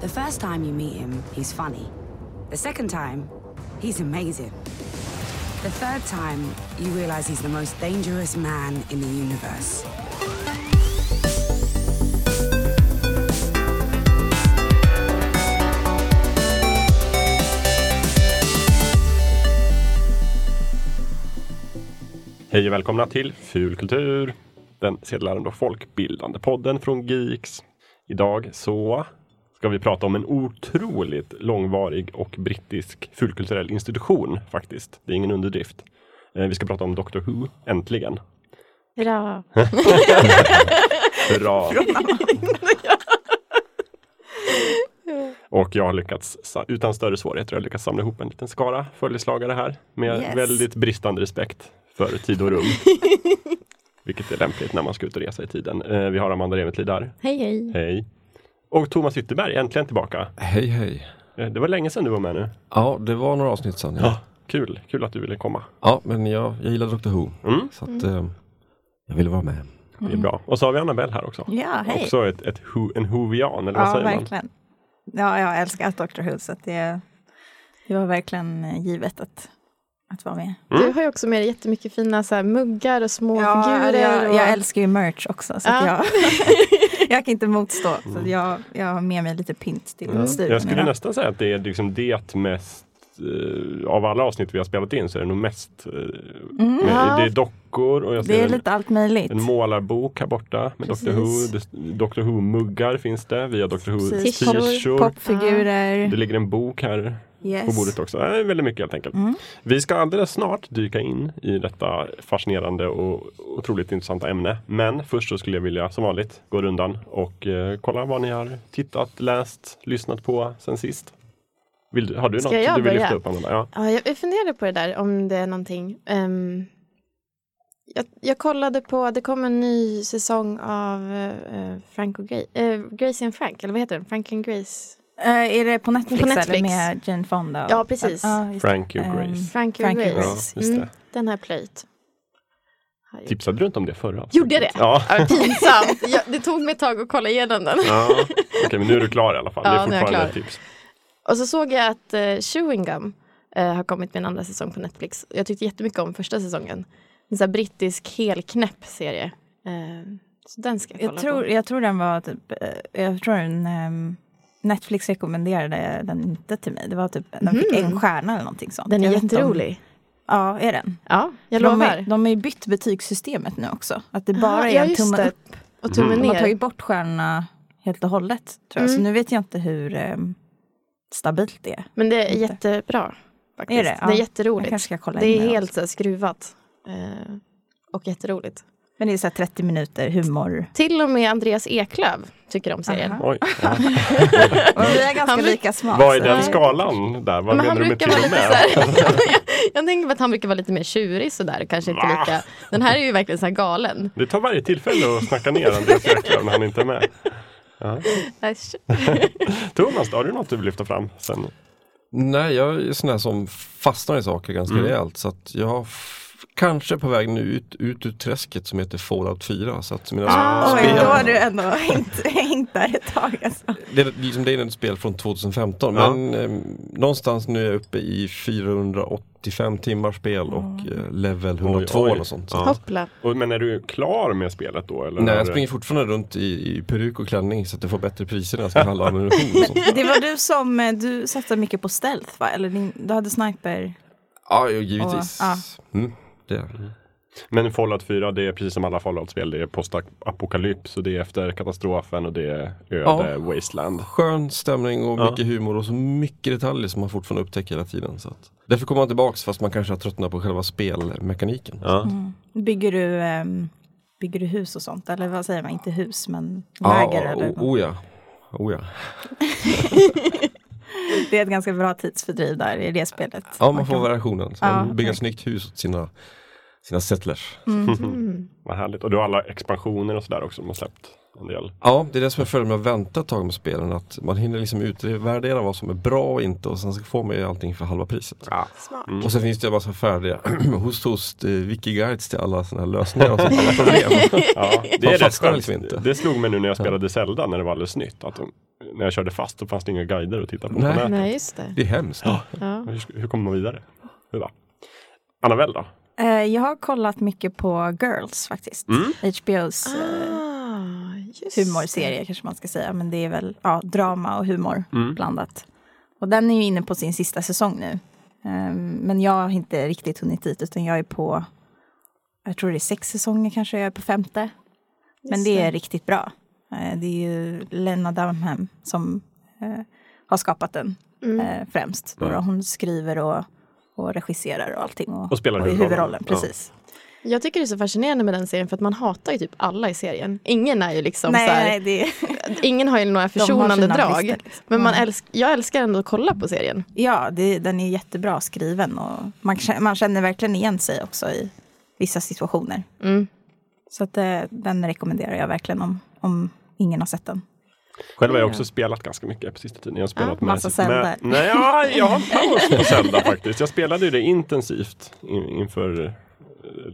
The first time you meet him, he's funny. The second time, he's amazing. The third time, you realize he's the most dangerous man in the universe. Hej och välkomna till Fulkultur, den sedelärande och folkbildande podden från Geeks. Idag så ska vi prata om en otroligt långvarig och brittisk fulkulturell institution faktiskt. Det är ingen underdrift. Eh, Vi ska prata om Doctor Who, äntligen. Hurra! Bra! Och jag har lyckats, utan större svårigheter, jag lyckats samla ihop en liten skara följeslagare här med Yes. väldigt bristande respekt för tid och rum. Vilket är lämpligt när man ska ut och resa i tiden. Eh, Vi har Amanda Remetlid där. Hej hej! Hej! Och Thomas Ytterberg, äntligen tillbaka. Hej hej. Eh, Det var länge sedan du var med nu. Ja, det var några avsnitt sedan. Ja, Ja, kul, kul att du ville komma. ja men jag, jag gillar Dr Who. Mm, Så att eh, jag ville vara med. det är bra. Och så har vi Annabelle här också. Ja, hej. Också ett, ett who, en Whovian, eller vad Ja, säger man? verkligen. Ja, jag har älskat Dr. Who, så att det, det var verkligen givet att, att vara med. Mm. Du har ju också med dig jättemycket fina så här, muggar och små Ja, figurer. jag, och... jag älskar ju merch också, så att Ja. jag, jag kan inte motstå. Så att jag, jag har med mig lite pynt till Ja. studion Jag skulle idag. nästan säga att det är liksom det mest eh, av alla avsnitt vi har spelat in så är det nog mest eh, Mm. med, Ja. Det är dockor och jag ser Det är en, lite allt möjligt. en målarbok här borta med Doctor Who. Precis. Det- Doctor Who-muggar finns det. Vi har Doctor Who Precis. t-shirts. Popfigurer. Det ligger en bok här Yes. på bordet också. Är väldigt mycket helt enkelt. Mm. Vi ska alldeles snart dyka in i detta fascinerande och otroligt intressanta ämne. Men först så skulle jag vilja som vanligt gå rundan och eh, kolla vad ni har tittat, läst, lyssnat på sen sist. Vill, har du Ska något jag du vill börja? lyfta upp Amanda? Ja. Ja, jag funderade på det där om det är någonting. Ehm, jag, jag kollade på, det kom en ny säsong av eh, Frank och Grace, uh, Gracie and Frank, eller vad heter den? Frank and Grace? Eh, är det på Netflix, På Netflix. eller med Jane Fonda? Ja, precis. Just det. Frankie och Grace. Frank and Frank and Grace. Ja, det. Mm, den jag plöjt. Tipsade du inte om det förra Gjorde jag det? Ja. Pinsamt. Jag, det tog mig ett tag att kolla igenom den. ja. Okej, men nu är du klar i alla fall. Ja, det är nu är jag fortfarande klar. ett tips. Och så såg jag att uh, Chewing Gum eh, har kommit med en andra säsong på Netflix. Jag tyckte jättemycket om första säsongen. En sån här brittisk helknäpp serie. Eh, så den ska jag kolla Jag tror, på. jag tror den var typ, jag tror den, ehm, Netflix rekommenderade den inte till mig. Det var typ, den fick Mhm. en stjärna eller någonting sånt. Den är Jag jätterolig. Ja, är den? Ja, jag de, lovar. är, de har ju bytt betygssystemet nu också. Att det Ah, bara är ja, en tumme det. upp. Och tummen Mm. De har ner. tagit bort stjärnorna helt och hållet. Tror jag. Så Mm. nu vet jag inte hur ehm, stabilt det är. Men det är Inte. jättebra. Faktiskt. Är det? det Ja. är Jag jätteroligt. kanske ska kolla Det är det helt så skruvat. Eh, och jätteroligt. Men det är så här 30 minuter humor. Till och med Andreas Eklöv tycker om serien. Oj. Ja. Och vi är ganska Han- lika smak. Vad är den skalan där? Vad Men han menar du med till vara och lite med? här, jag, jag tänker på att han brukar vara lite mer tjurig sådär. Kanske inte lika. Den här är ju verkligen så här galen. Det tar varje tillfälle att snacka ner Andreas Eklöf när han inte är med. Ja. Thomas, har du något du vill lyfta fram? Sen? Nej, jag är sån där som fastnar i saker ganska Mm. rejält. Så att jag kanske på väg nu ut, ut ur träsket som heter Fallout 4. Så att mina Ah. Oj, spel, då har du ändå hängt, hängt där ett tag. Alltså. det, är liksom, det är ett spel från 2015 Ja. men eh, någonstans nu är jag uppe i 485 timmar spel och eh, level 102 Oj, oj. och sånt. Så Ja. Hoppla. Och, men är du klar med spelet då? Eller Nej, jag du- springer fortfarande runt i, i peruk och klänning så att jag får bättre priser när jag ska handla ammunition. Det var du som, eh, du satsade mycket på stealth va? Eller din, du hade sniper? Ja, givetvis. Och- ja. Mm, det. Men Fallout 4, det är precis som alla Fallout-spel. Det är postapokalyps och det är efter katastrofen och det är öde Ja. wasteland. Skön stämning och Ja. mycket humor och så mycket detaljer som man fortfarande upptäcker hela tiden. Så att, därför kommer man tillbaks fast man kanske har tröttnat på själva spelmekaniken. Ja. Bygger du, ehm, bygger du hus och sånt? Eller vad säger man? Inte hus men Ja, läger eller o- något. oh, ja. Oh, ja. Det är ett ganska bra tidsfördriv där i det spelet. ja, man får kan- variationen. Så Ja, man ett snyggt hus åt sina, sina settlers. Mm. Vad härligt. Och du har alla expansioner och sådär också. De har släppt en del. Ja, det är det som är fördelen med att vänta ett tag med spelen. Att man hinner liksom utvärdera vad som är bra och inte och sen så får man ju allting för halva priset. Ja. Smart. Mm. Och sen finns det en massa färdiga host host eh, wiki-guides till alla sådana här lösningar och sådana problem. Ja, det, Man är rätt skönt. liksom inte. det slog mig nu när jag spelade Zelda när det var alldeles nytt. Att de, när jag körde fast så fanns det inga guider att titta på. Nej. på. Nej, just det. Det är hemskt. Ja. Hur, hur kommer man vidare? Hur va? Annabelle då? Eh, jag har kollat mycket på Girls faktiskt. Mm. HBOs Ah, humorserie kanske man ska säga. Men det är väl ja, drama och humor Mm. blandat. Och den är ju inne på sin sista säsong nu. Ehm, men jag har inte riktigt hunnit dit utan jag är på, jag tror det är sex säsonger kanske, jag är på femte. Men det är riktigt bra. Eh, det är ju Lena Dunham som eh, har skapat den Mm. främst. Då. Hon skriver och, och regisserar och allting. Och, Och spelar i huvudrollen. huvudrollen. Ja. Precis. Jag tycker det är så fascinerande med den serien för att man hatar ju typ alla i serien. Ingen är ju liksom nej, så här, nej, det, ingen har ju några försonande drag. liksom. Men man älsk, jag älskar ändå att kolla på serien. Ja, det, den är jättebra skriven och man, man känner verkligen igen sig också i vissa situationer. Mm. Så att, eh, den rekommenderar jag verkligen om, om ingen har sett den. Själv har jag Ja. också spelat ganska mycket på sista tiden. Jag har spelat med, massa Zelda. med, Nej, ja, jag har en paus på Zelda faktiskt. Jag spelade ju det intensivt in, inför eh,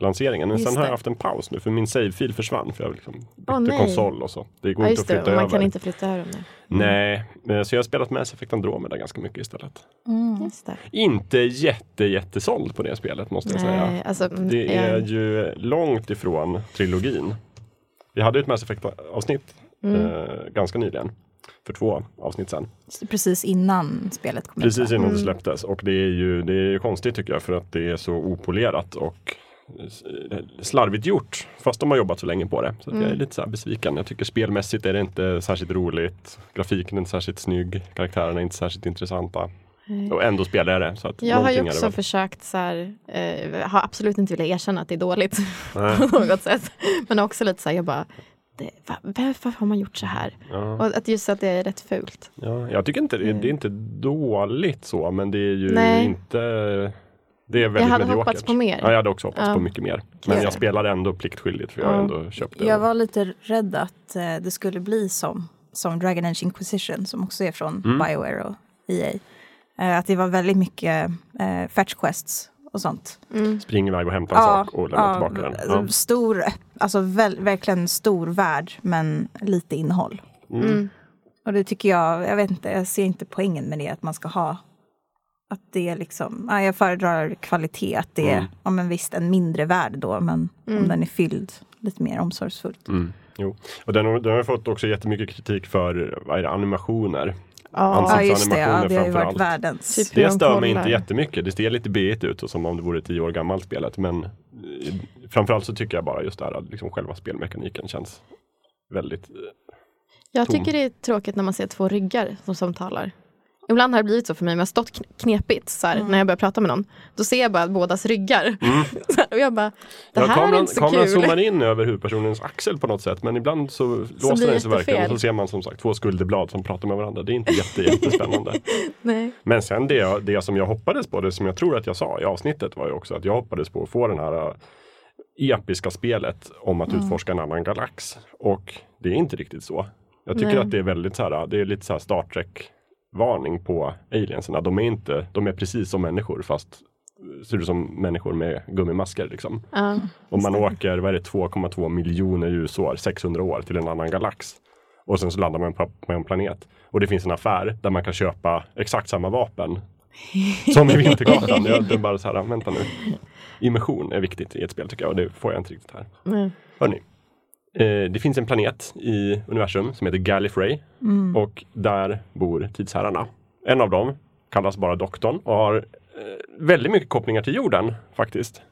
lanseringen. Men Just sen har jag det. haft en paus nu för min save-fil försvann. För jag liksom bytte nej. konsol och så. Det går Ja, inte att det, flytta man över. kan inte flytta över dem. nu. Nej, eh, så jag har spelat Mass Effect Andromeda ganska mycket istället. Det. Inte jätte, jättesåld på det spelet måste jag säga. Nej, alltså, mm, Det är jag- ju långt ifrån trilogin. Vi hade ett Mass Effect-avsnitt Mm. eh, ganska nyligen. För två avsnitt sedan. Precis innan spelet kom Precis innan Mm. det släpptes. Och det är ju det är konstigt tycker jag för att det är så opolerat och eh, slarvigt gjort. Fast de har jobbat så länge på det. Så att jag är Mm. lite så besviken. Jag tycker spelmässigt är det inte särskilt roligt. Grafiken är inte särskilt snygg. Karaktärerna är inte särskilt intressanta. Och ändå spelar jag det. Så att Jag har ju också försökt så här, eh, har absolut inte velat erkänna att det är dåligt på något sätt. Men också lite så här, jag bara, det, va, varför har man gjort så här? Ja. Och att just att det är rätt fult. Ja, jag tycker inte det, det är inte dåligt så, men det är ju Nej. inte det är väldigt Jag hade mediokert. hoppats på mer. Ja, jag hade också hoppats Ja. på mycket mer. Men Ja. jag spelade ändå pliktskyldigt för jag Ja. ändå köpt det. Jag var lite rädd att eh, det skulle bli som, som Dragon Age Inquisition som också är från Mm. Bioware och EA. Eh, att det var väldigt mycket eh, fetch quests och sånt. Mm. Spring iväg och hämta en sak och lämna tillbaka den. Ja. Stor, alltså väl, verkligen stor värld men lite innehåll. Mm. Mm. Och det tycker jag, jag vet inte, jag ser inte poängen med det att man ska ha att det är liksom, ja, jag föredrar kvalitet, att det är, Mm. ja men visst en mindre värld då, men Mm. om den är fylld lite mer omsorgsfullt. Mm. Jo. Och den, har- den har fått också jättemycket kritik för vad är det, animationer. Ja, Ja just det, ja, Ansiktsanimationer det har ju varit framför världens. Typ Det de stör mig inte jättemycket. Det ser lite B ut och som om det vore tio år gammalt spelet. Men eh, framförallt så tycker jag bara just det här att liksom själva spelmekaniken känns väldigt eh, Jag tom. tycker det är tråkigt när man ser två ryggar som samtalar. Ibland har det blivit så för mig, men jag har stått kn- knepigt så här, när jag börjar prata med någon. Då ser jag bara bådas ryggar. Så här, och jag bara, det Mm. Ja, här är kameran, inte så kameran kul. zoomar in över huvudpersonens axel på något sätt men ibland så låser blir den sig verkligen och så ser man som sagt två skulderblad som pratar med varandra. Det är inte jätte, jättespännande. Nej. Men sen det, det som jag hoppades på, det som jag tror att jag sa i avsnittet var ju också att jag hoppades på att få den här äh, episka spelet om att utforska en annan galax. Och det är inte riktigt så. Jag tycker Nej. att det är väldigt så här, det är lite så här Star Trek varning på alienserna. De är inte, de är precis som människor fast ser ut som människor med gummimasker liksom. Ja. Om man åker, vad är det, 2,2 miljoner ljusår, 600 år till en annan galax. Och sen så landar man på, på en planet. Och det finns en affär där man kan köpa exakt samma vapen. Som i Vintergatan. Jag är bara så här, vänta nu. Immersion är viktigt i ett spel tycker jag och det får jag inte riktigt här. Nej. Hörrni. Eh, det finns en planet i universum som heter Gallifrey. Och där bor tidsherrarna. En av dem kallas bara Doktorn och har eh, väldigt mycket kopplingar till jorden faktiskt.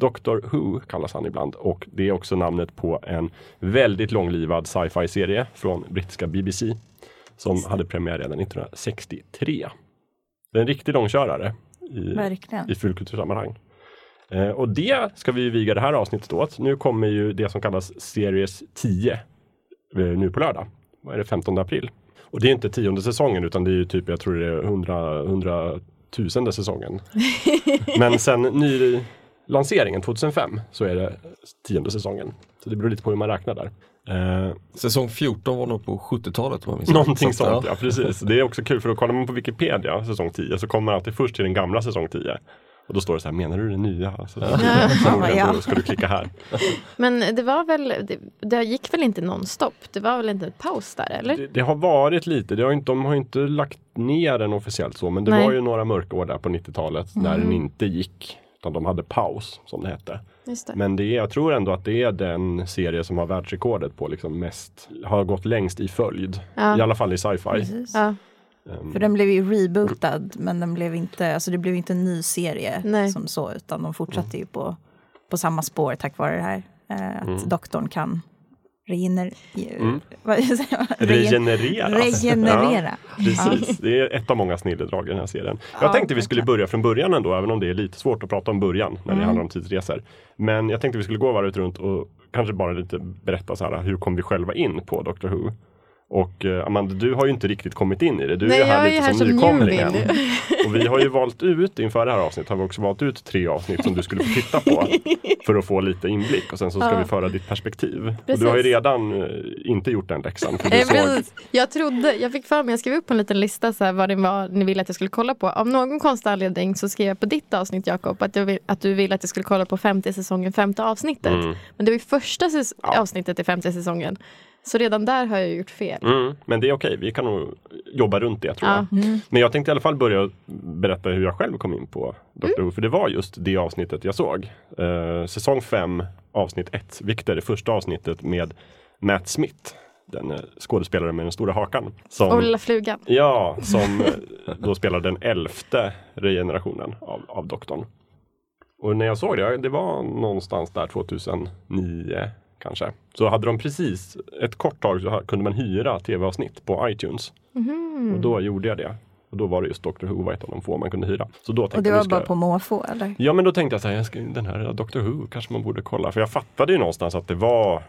Doctor Who kallas han ibland och det är också namnet på en väldigt långlivad sci-fi serie från brittiska BBC som hade premiär redan 1963. Det är en riktig långkörare i, Verkligen. i fulkultursammanhang. Eh, och det ska vi viga det här avsnittet åt. Nu kommer ju det som kallas Series 10 eh, nu på lördag. Vad är det, 15 april? Och det är inte tionde säsongen utan det är ju typ, jag tror det är 100, 100 tusende säsongen. Men sen ny lanseringen 2005 så är det tionde säsongen. Så det beror lite på hur man räknar där. Eh, Säsong 14 var nog på 70-talet om jag minns Någonting rätt. Så att, sånt, ja precis. Det är också kul för då kollar man på Wikipedia, säsong 10, så kommer man alltid först till den gamla säsong 10. Och då står det så här, menar du det nya? Så, Ja. förmodligen Ja. ska du klicka här. Men det var väl, det, det gick väl inte nonstop? Det var väl inte en paus där eller? Det, det har varit lite, det har inte, de har inte lagt ner den officiellt så, men det Nej. var ju några mörka år där på 90-talet när den inte gick. Utan de hade paus, som det hette. Det. Men det är, jag tror ändå att det är den serie som har världsrekordet på liksom mest, har gått längst i följd. Ja. I alla fall i sci-fi. Ehm, För den blev ju rebootad men den blev inte, alltså det blev inte en ny serie Nej. som så utan de fortsatte ju på, på samma spår tack vare det här. Eh, att Mm. doktorn kan regener... Mm. Vad säger man? Regen- Regenereras. regenerera. Ja, precis, det är ett av många snilledrag i den här serien. Jag Ja, tänkte vi skulle börja från början ändå, även om det är lite svårt att prata om början när det Mm. handlar om tidsresor. Men jag tänkte vi skulle gå varvet runt och kanske bara lite berätta så här, hur kom vi själva in på Doctor Who? Och eh, Amanda, du har ju inte riktigt kommit in i det. Du Nej, är här jag är lite här som som nykomlingen. Och vi har ju valt ut, inför det här avsnittet har vi också valt ut tre avsnitt som du skulle få titta på. för att få lite inblick och sen så ska Ja. vi föra ditt perspektiv. Och du har ju redan eh, inte gjort den läxan. För du Eh, såg, precis. Jag trodde, jag fick för mig, jag skrev upp på en liten lista så här, vad det var ni ville att jag skulle kolla på. Av någon konstig anledning så skrev jag på ditt avsnitt Jakob att, vill, att du ville att jag skulle kolla på femte säsongen, femte avsnittet. Mm. Men det var ju första Ja. avsnittet i femte säsongen. Så redan där har jag gjort fel. Mm, men det är okej, vi kan nog jobba runt det tror jag. Ja. Mm. Men jag tänkte i alla fall börja berätta hur jag själv kom in på Doctor Who, för det var just det avsnittet jag såg. Eh, säsong 5, avsnitt 1, vilket är det första avsnittet med Matt Smith, den eh, skådespelaren med den stora hakan. Som, Och Lilla Flugan. Ja, som eh, då spelar den elfte regenerationen av, av doktorn. Och när jag såg det, det var någonstans där 2009 kanske. Så hade de precis, ett kort tag så kunde man hyra tv-avsnitt på iTunes. Mhm. Och då gjorde jag det. Och då var det just Doctor Who var ett av de få man kunde hyra. Så då tänkte Och det jag, var ska bara på måfå eller? Ja men då tänkte jag så här, jag ska, den här Doctor Who kanske man borde kolla. För jag fattade ju någonstans att det var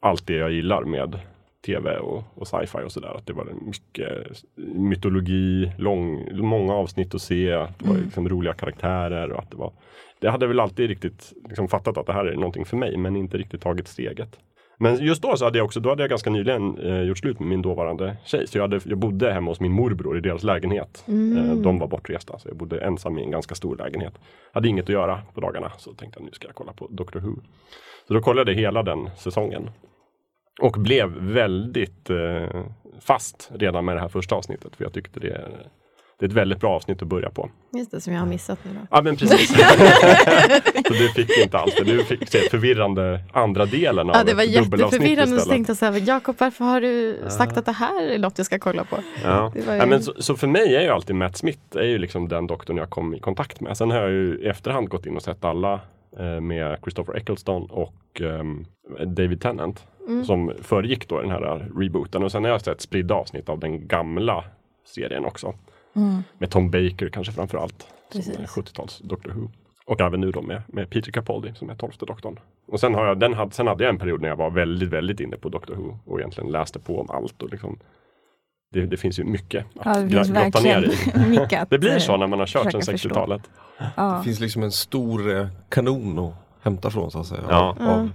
allt det jag gillar med tv och, och sci-fi och sådär. Att det var mycket mytologi, lång, många avsnitt att se, att det var liksom roliga karaktärer och att det var det hade väl alltid riktigt liksom fattat att det här är någonting för mig men inte riktigt tagit steget. Men just då så hade jag också, då hade jag ganska nyligen eh, gjort slut med min dåvarande tjej. Så jag, hade, jag bodde hemma hos min morbror i deras lägenhet. Eh, de var bortresta så jag bodde ensam i en ganska stor lägenhet. Hade inget att göra på dagarna så tänkte jag nu ska jag kolla på Doctor Who. Så då kollade jag hela den säsongen. Och blev väldigt eh, fast redan med det här första avsnittet. För jag tyckte det, det är ett väldigt bra avsnitt att börja på. Just det, som jag har missat nu då. Ja men precis. så du fick inte alls det. Du fick se förvirrande andra delen av Ja, det var jätteförvirrande. Så tänkte jag så här, Jakob varför har du sagt att det här är något jag ska kolla på? Ja. Ju- Ja, men så, så för mig är ju alltid Matt Smith är ju liksom den doktorn jag kom i kontakt med. Sen har jag ju i efterhand gått in och sett alla eh, med Christopher Eccleston och ehm, David Tennant. Mm. Som föregick då den här rebooten. Och sen har jag sett spridda avsnitt av den gamla serien också. Mm. Med Tom Baker kanske framförallt. Som Precis. är 70-tals Doctor Who. Och även nu då med, med Peter Capaldi som är tolfte doktorn. Och sen, har jag, den hade, sen hade jag en period när jag var väldigt, väldigt inne på Doctor Who. Och egentligen läste på om allt. Och liksom, det, det finns ju mycket att Ja, grotta ner i. Det blir eh, så när man har kört sedan förstå. 60-talet. Ja. Det finns liksom en stor eh, kanon att hämta från så att säga. Ja. Av, av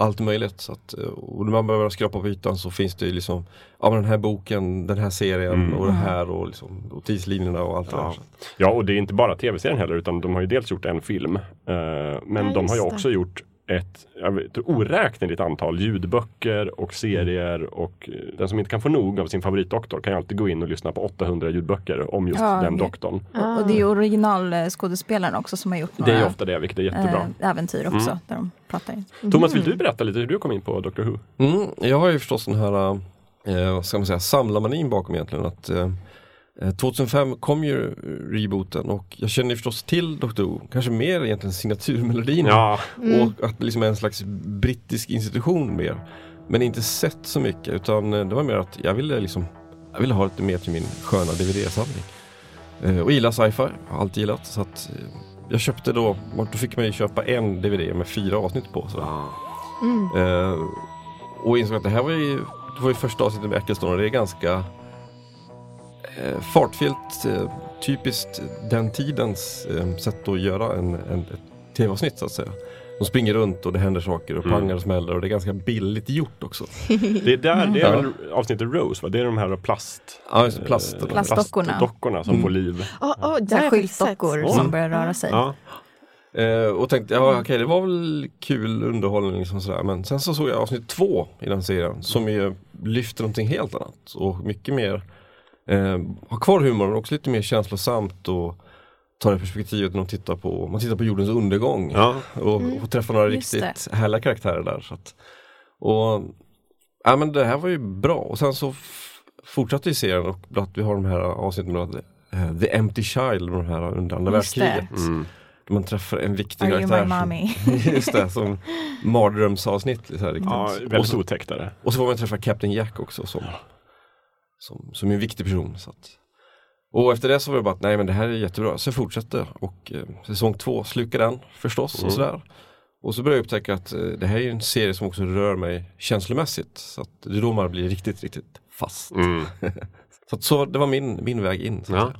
allt möjligt. Så att, eh, och när man börjar skrapa på ytan så finns det ju liksom Ja men den här boken, den här serien Mm. och det här och, liksom, och tidslinjerna och allt det Ja. där. Ja, och det är inte bara tv-serien heller, utan de har ju dels gjort en film. Eh, men Ja, de har ju just det. också gjort ett oräkneligt antal ljudböcker och serier. Och eh, den som inte kan få nog av sin favoritdoktor kan ju alltid gå in och lyssna på 800 ljudböcker om just Ja, den det- doktorn. Och, och det är ju originalskådespelaren också som har gjort Det några är ofta det, vilket är jättebra. eh, äventyr också. Mm. Där de pratar. Thomas, vill du berätta lite hur du kom in på Doctor Who? Mm, jag har ju förstås den här eh, vad ska man säga, samlarmanin bakom egentligen. Att, eh, 2005 kom ju rebooten och jag känner ju förstås till Doctor Who, kanske mer egentligen signaturmelodin. Ja, Och att det liksom är en slags brittisk institution mer. Men inte sett så mycket utan eh, det var mer att jag ville liksom Jag ville ha lite mer till min sköna DVD-samling. Eh, och gillar sci-fi, har alltid gillat. Så att eh, jag köpte då, då fick man ju köpa en DVD med fyra avsnitt på. Så. Mm. Eh, och insåg att det här var ju, det var ju första avsnittet med Eccleston och det är ganska eh, fartfyllt, eh, typiskt den tidens eh, sätt att göra en, en, ett tv-avsnitt så att säga. de springer runt och det händer saker och pangar och smäller och det är ganska billigt gjort också. Det är där, det är väl avsnittet Rose va? Det är de här plast... Ja, just det, plast. eh, Plastdockorna. plastdockorna som Mm. får liv. Oh, oh, sett. skyltdockor som börjar röra sig. Ja. Eh, och tänkte, ja okej det var väl kul underhållning liksom sådär. Men sen så såg jag avsnitt två i den serien som ju lyfter någonting helt annat och mycket mer eh, har kvar humorn men också lite mer känslosamt och tar det perspektivet när de tittar på, man tittar på jordens undergång Ja. och, och får träffa några just riktigt härliga karaktärer där. Så att, och ja, men det här var ju bra och sen så fortsatte ju serien och att vi har de här avsnitten med eh, The Empty Child, de här under andra det. världskriget. Mm. Då man träffar en viktig Are you karaktär. som- mommy? Just det, som mardrömsavsnitt. Så här, riktigt. ja, och, väldigt så, otäckt det. och så får man träffa Captain Jack också som, som, som en viktig person. Så att. Och efter det så var det bara att nej men det här är jättebra, så jag fortsatte och eh, säsong två slukade den förstås Mm. och sådär. Och så började jag upptäcka att eh, det här är en serie som också rör mig känslomässigt. Så att det är då man blir riktigt, riktigt fast. Mm. Så, att så det var min, min väg in. Så att Ja. säga.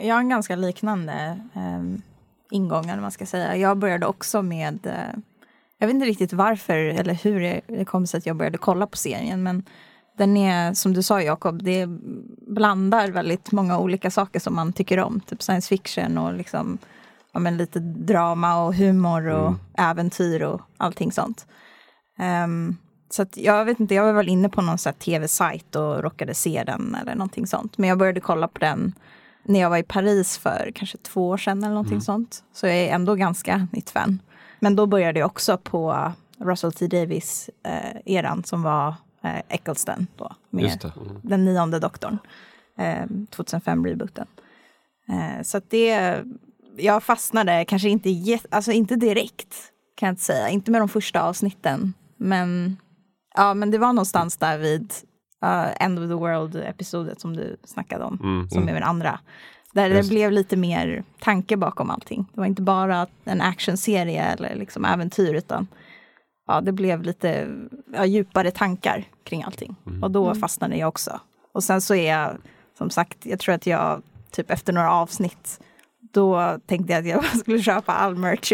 Jag jag har en ganska liknande um, ingång, eller man ska säga. Jag började också med, eh, jag vet inte riktigt varför eller hur det, det kom sig att jag började kolla på serien, men den är, som du sa Jakob, det blandar väldigt många olika saker som man tycker om. Typ science fiction och liksom, ja, men lite drama och humor och äventyr och allting sånt. Ehm, så att jag vet inte, jag var väl inne på någon tv-sajt och råkade se den eller någonting sånt. Men jag började kolla på den när jag var i Paris för kanske två år sedan eller någonting sånt. Så jag är ändå ganska nytt fan. Men då började jag också på Russell T Davis eh, som var eh, Eccleston då. Med det. den nionde doktorn. Eh, 2005 rebooten. Eh, så att det, jag fastnade kanske inte, alltså inte direkt kan jag inte säga, inte med de första avsnitten. Men, ja, men det var någonstans där vid uh, End of the World-episodet som du snackade om, Mm. som är den andra. Där det blev lite mer tanke bakom allting. Det var inte bara en actionserie eller liksom äventyr, utan ja, det blev lite ja, djupare tankar kring allting. Och då fastnade jag också. Och sen så är jag, som sagt, jag tror att jag typ efter några avsnitt då tänkte jag att jag skulle köpa all merch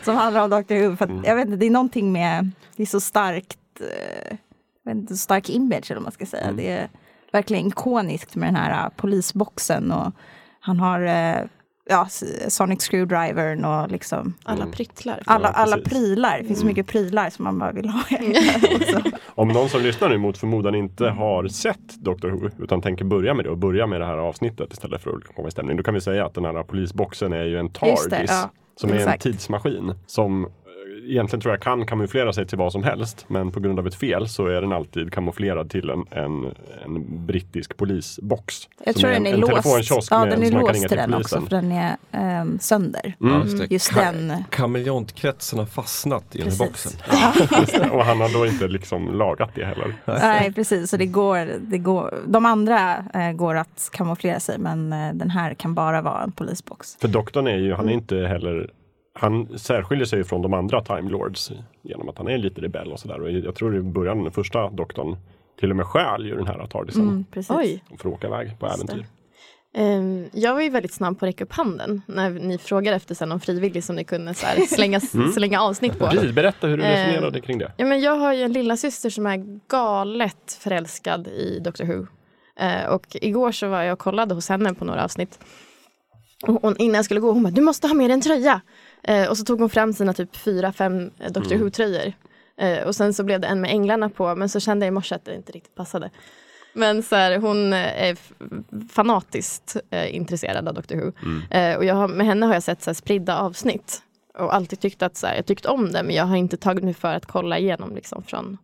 som handlar om Dr. Who. För att, jag vet inte, det är någonting med, det är så starkt, eh, jag vet inte, så stark image eller vad man ska säga. Det är verkligen ikoniskt med den här eh, polisboxen och han har eh, ja, Sonic Screwdrivern och liksom Alla pryttlar. alla, Ja, alla prylar. Det finns så mycket prylar som man bara vill ha. Om någon som lyssnar nu mot förmodan inte har sett Dr. Who utan tänker börja med det och börja med det här avsnittet istället för att komma i stämning. Då kan vi säga att den här polisboxen är ju en TARDIS det, ja. som är en Exakt. tidsmaskin som egentligen tror jag kan kamouflera sig till vad som helst men på grund av ett fel så är den alltid kamouflerad till en, en, en brittisk polisbox. Jag tror är den en, är en låst. telefonkiosk Ja, den är som man kan låst till den också för den är ehm, sönder. Mm. Just Ka- den. Kameleontkretsen har fastnat i den här boxen. Det. Och han har då inte liksom lagat det heller. Nej, precis. Så det går, det går, de andra eh, går att kamouflera sig, men eh, den här kan bara vara en polisbox. För doktorn är ju, han Mm. är inte heller han särskiljer sig från de andra Time Lords genom att han är lite rebell och sådär. Och jag tror i början, den första doktorn, till och med stjäl ju den här Tardisen Mm, precis. Oj. för att åka iväg på Just äventyr. Ehm, jag var ju väldigt snabb på att räcka upp handen när ni frågade efter sen någon frivillig som ni kunde så här, slänga, Mm. slänga avsnitt på. Precis, berätta hur du Eh, resonerade kring det. Ja, men jag har ju en lilla syster som är galet förälskad i Doctor Who. Eh, och igår så var jag och kollade hos henne på några avsnitt. Och hon, innan jag skulle gå, hon bara, du måste ha med dig en tröja. Eh, och så tog hon fram sina typ fyra, fem eh, Doctor Who-tröjor. Eh, och sen så blev det en med änglarna på, men så kände jag i morse att det inte riktigt passade. Men så här, hon eh, är fanatiskt eh, intresserad av Doctor Who. Eh, och har, med henne har jag sett så här, spridda avsnitt. Och alltid tyckt att så här, jag tyckt om det, men jag har inte tagit mig för att kolla igenom liksom, från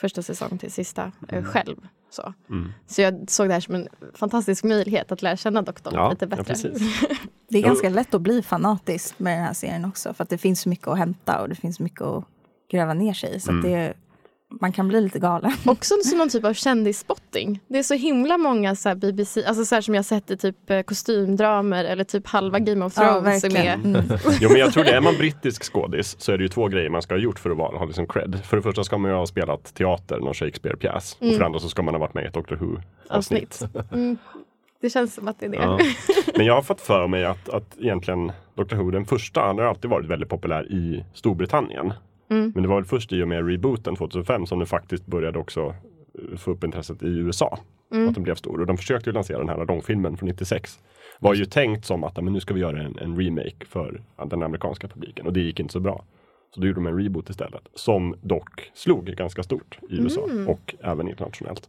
första säsong till sista eh, själv. Så. Mm. så jag såg det här som en fantastisk möjlighet att lära känna doktorn Ja, lite ja, bättre. precis. Det är ganska lätt att bli fanatisk med den här serien också, för att det finns så mycket att hämta och det finns mycket att gräva ner sig i. Så att det, man kan bli lite galen. Också som någon typ av kändisspotting. Det är så himla många så här BBC, alltså så här som jag sett i typ eh, kostymdramer eller typ halva Game of Thrones är med. Mm. Jo men jag tror det, är man brittisk skådis så är det ju två grejer man ska ha gjort för att vara, ha liksom cred. För det första ska man ju ha spelat teater, någon Shakespeare-pjäs. Och för det andra så ska man ha varit med i ett Doctor Who-avsnitt. Avsnitt. Mm. Det känns som att det är det. Ja. Men jag har fått för mig att, att egentligen Dr Who, den första, han har alltid varit väldigt populär i Storbritannien. Mm. Men det var väl först i och med rebooten 2005 som det faktiskt började också eh, få upp intresset i USA. Mm. Att den blev stor. Och de försökte ju lansera den här långfilmen från 96. Var ju tänkt som att men nu ska vi göra en, en remake för den amerikanska publiken. Och det gick inte så bra. Så då gjorde de en reboot istället. Som dock slog ganska stort i USA Mm. och även internationellt.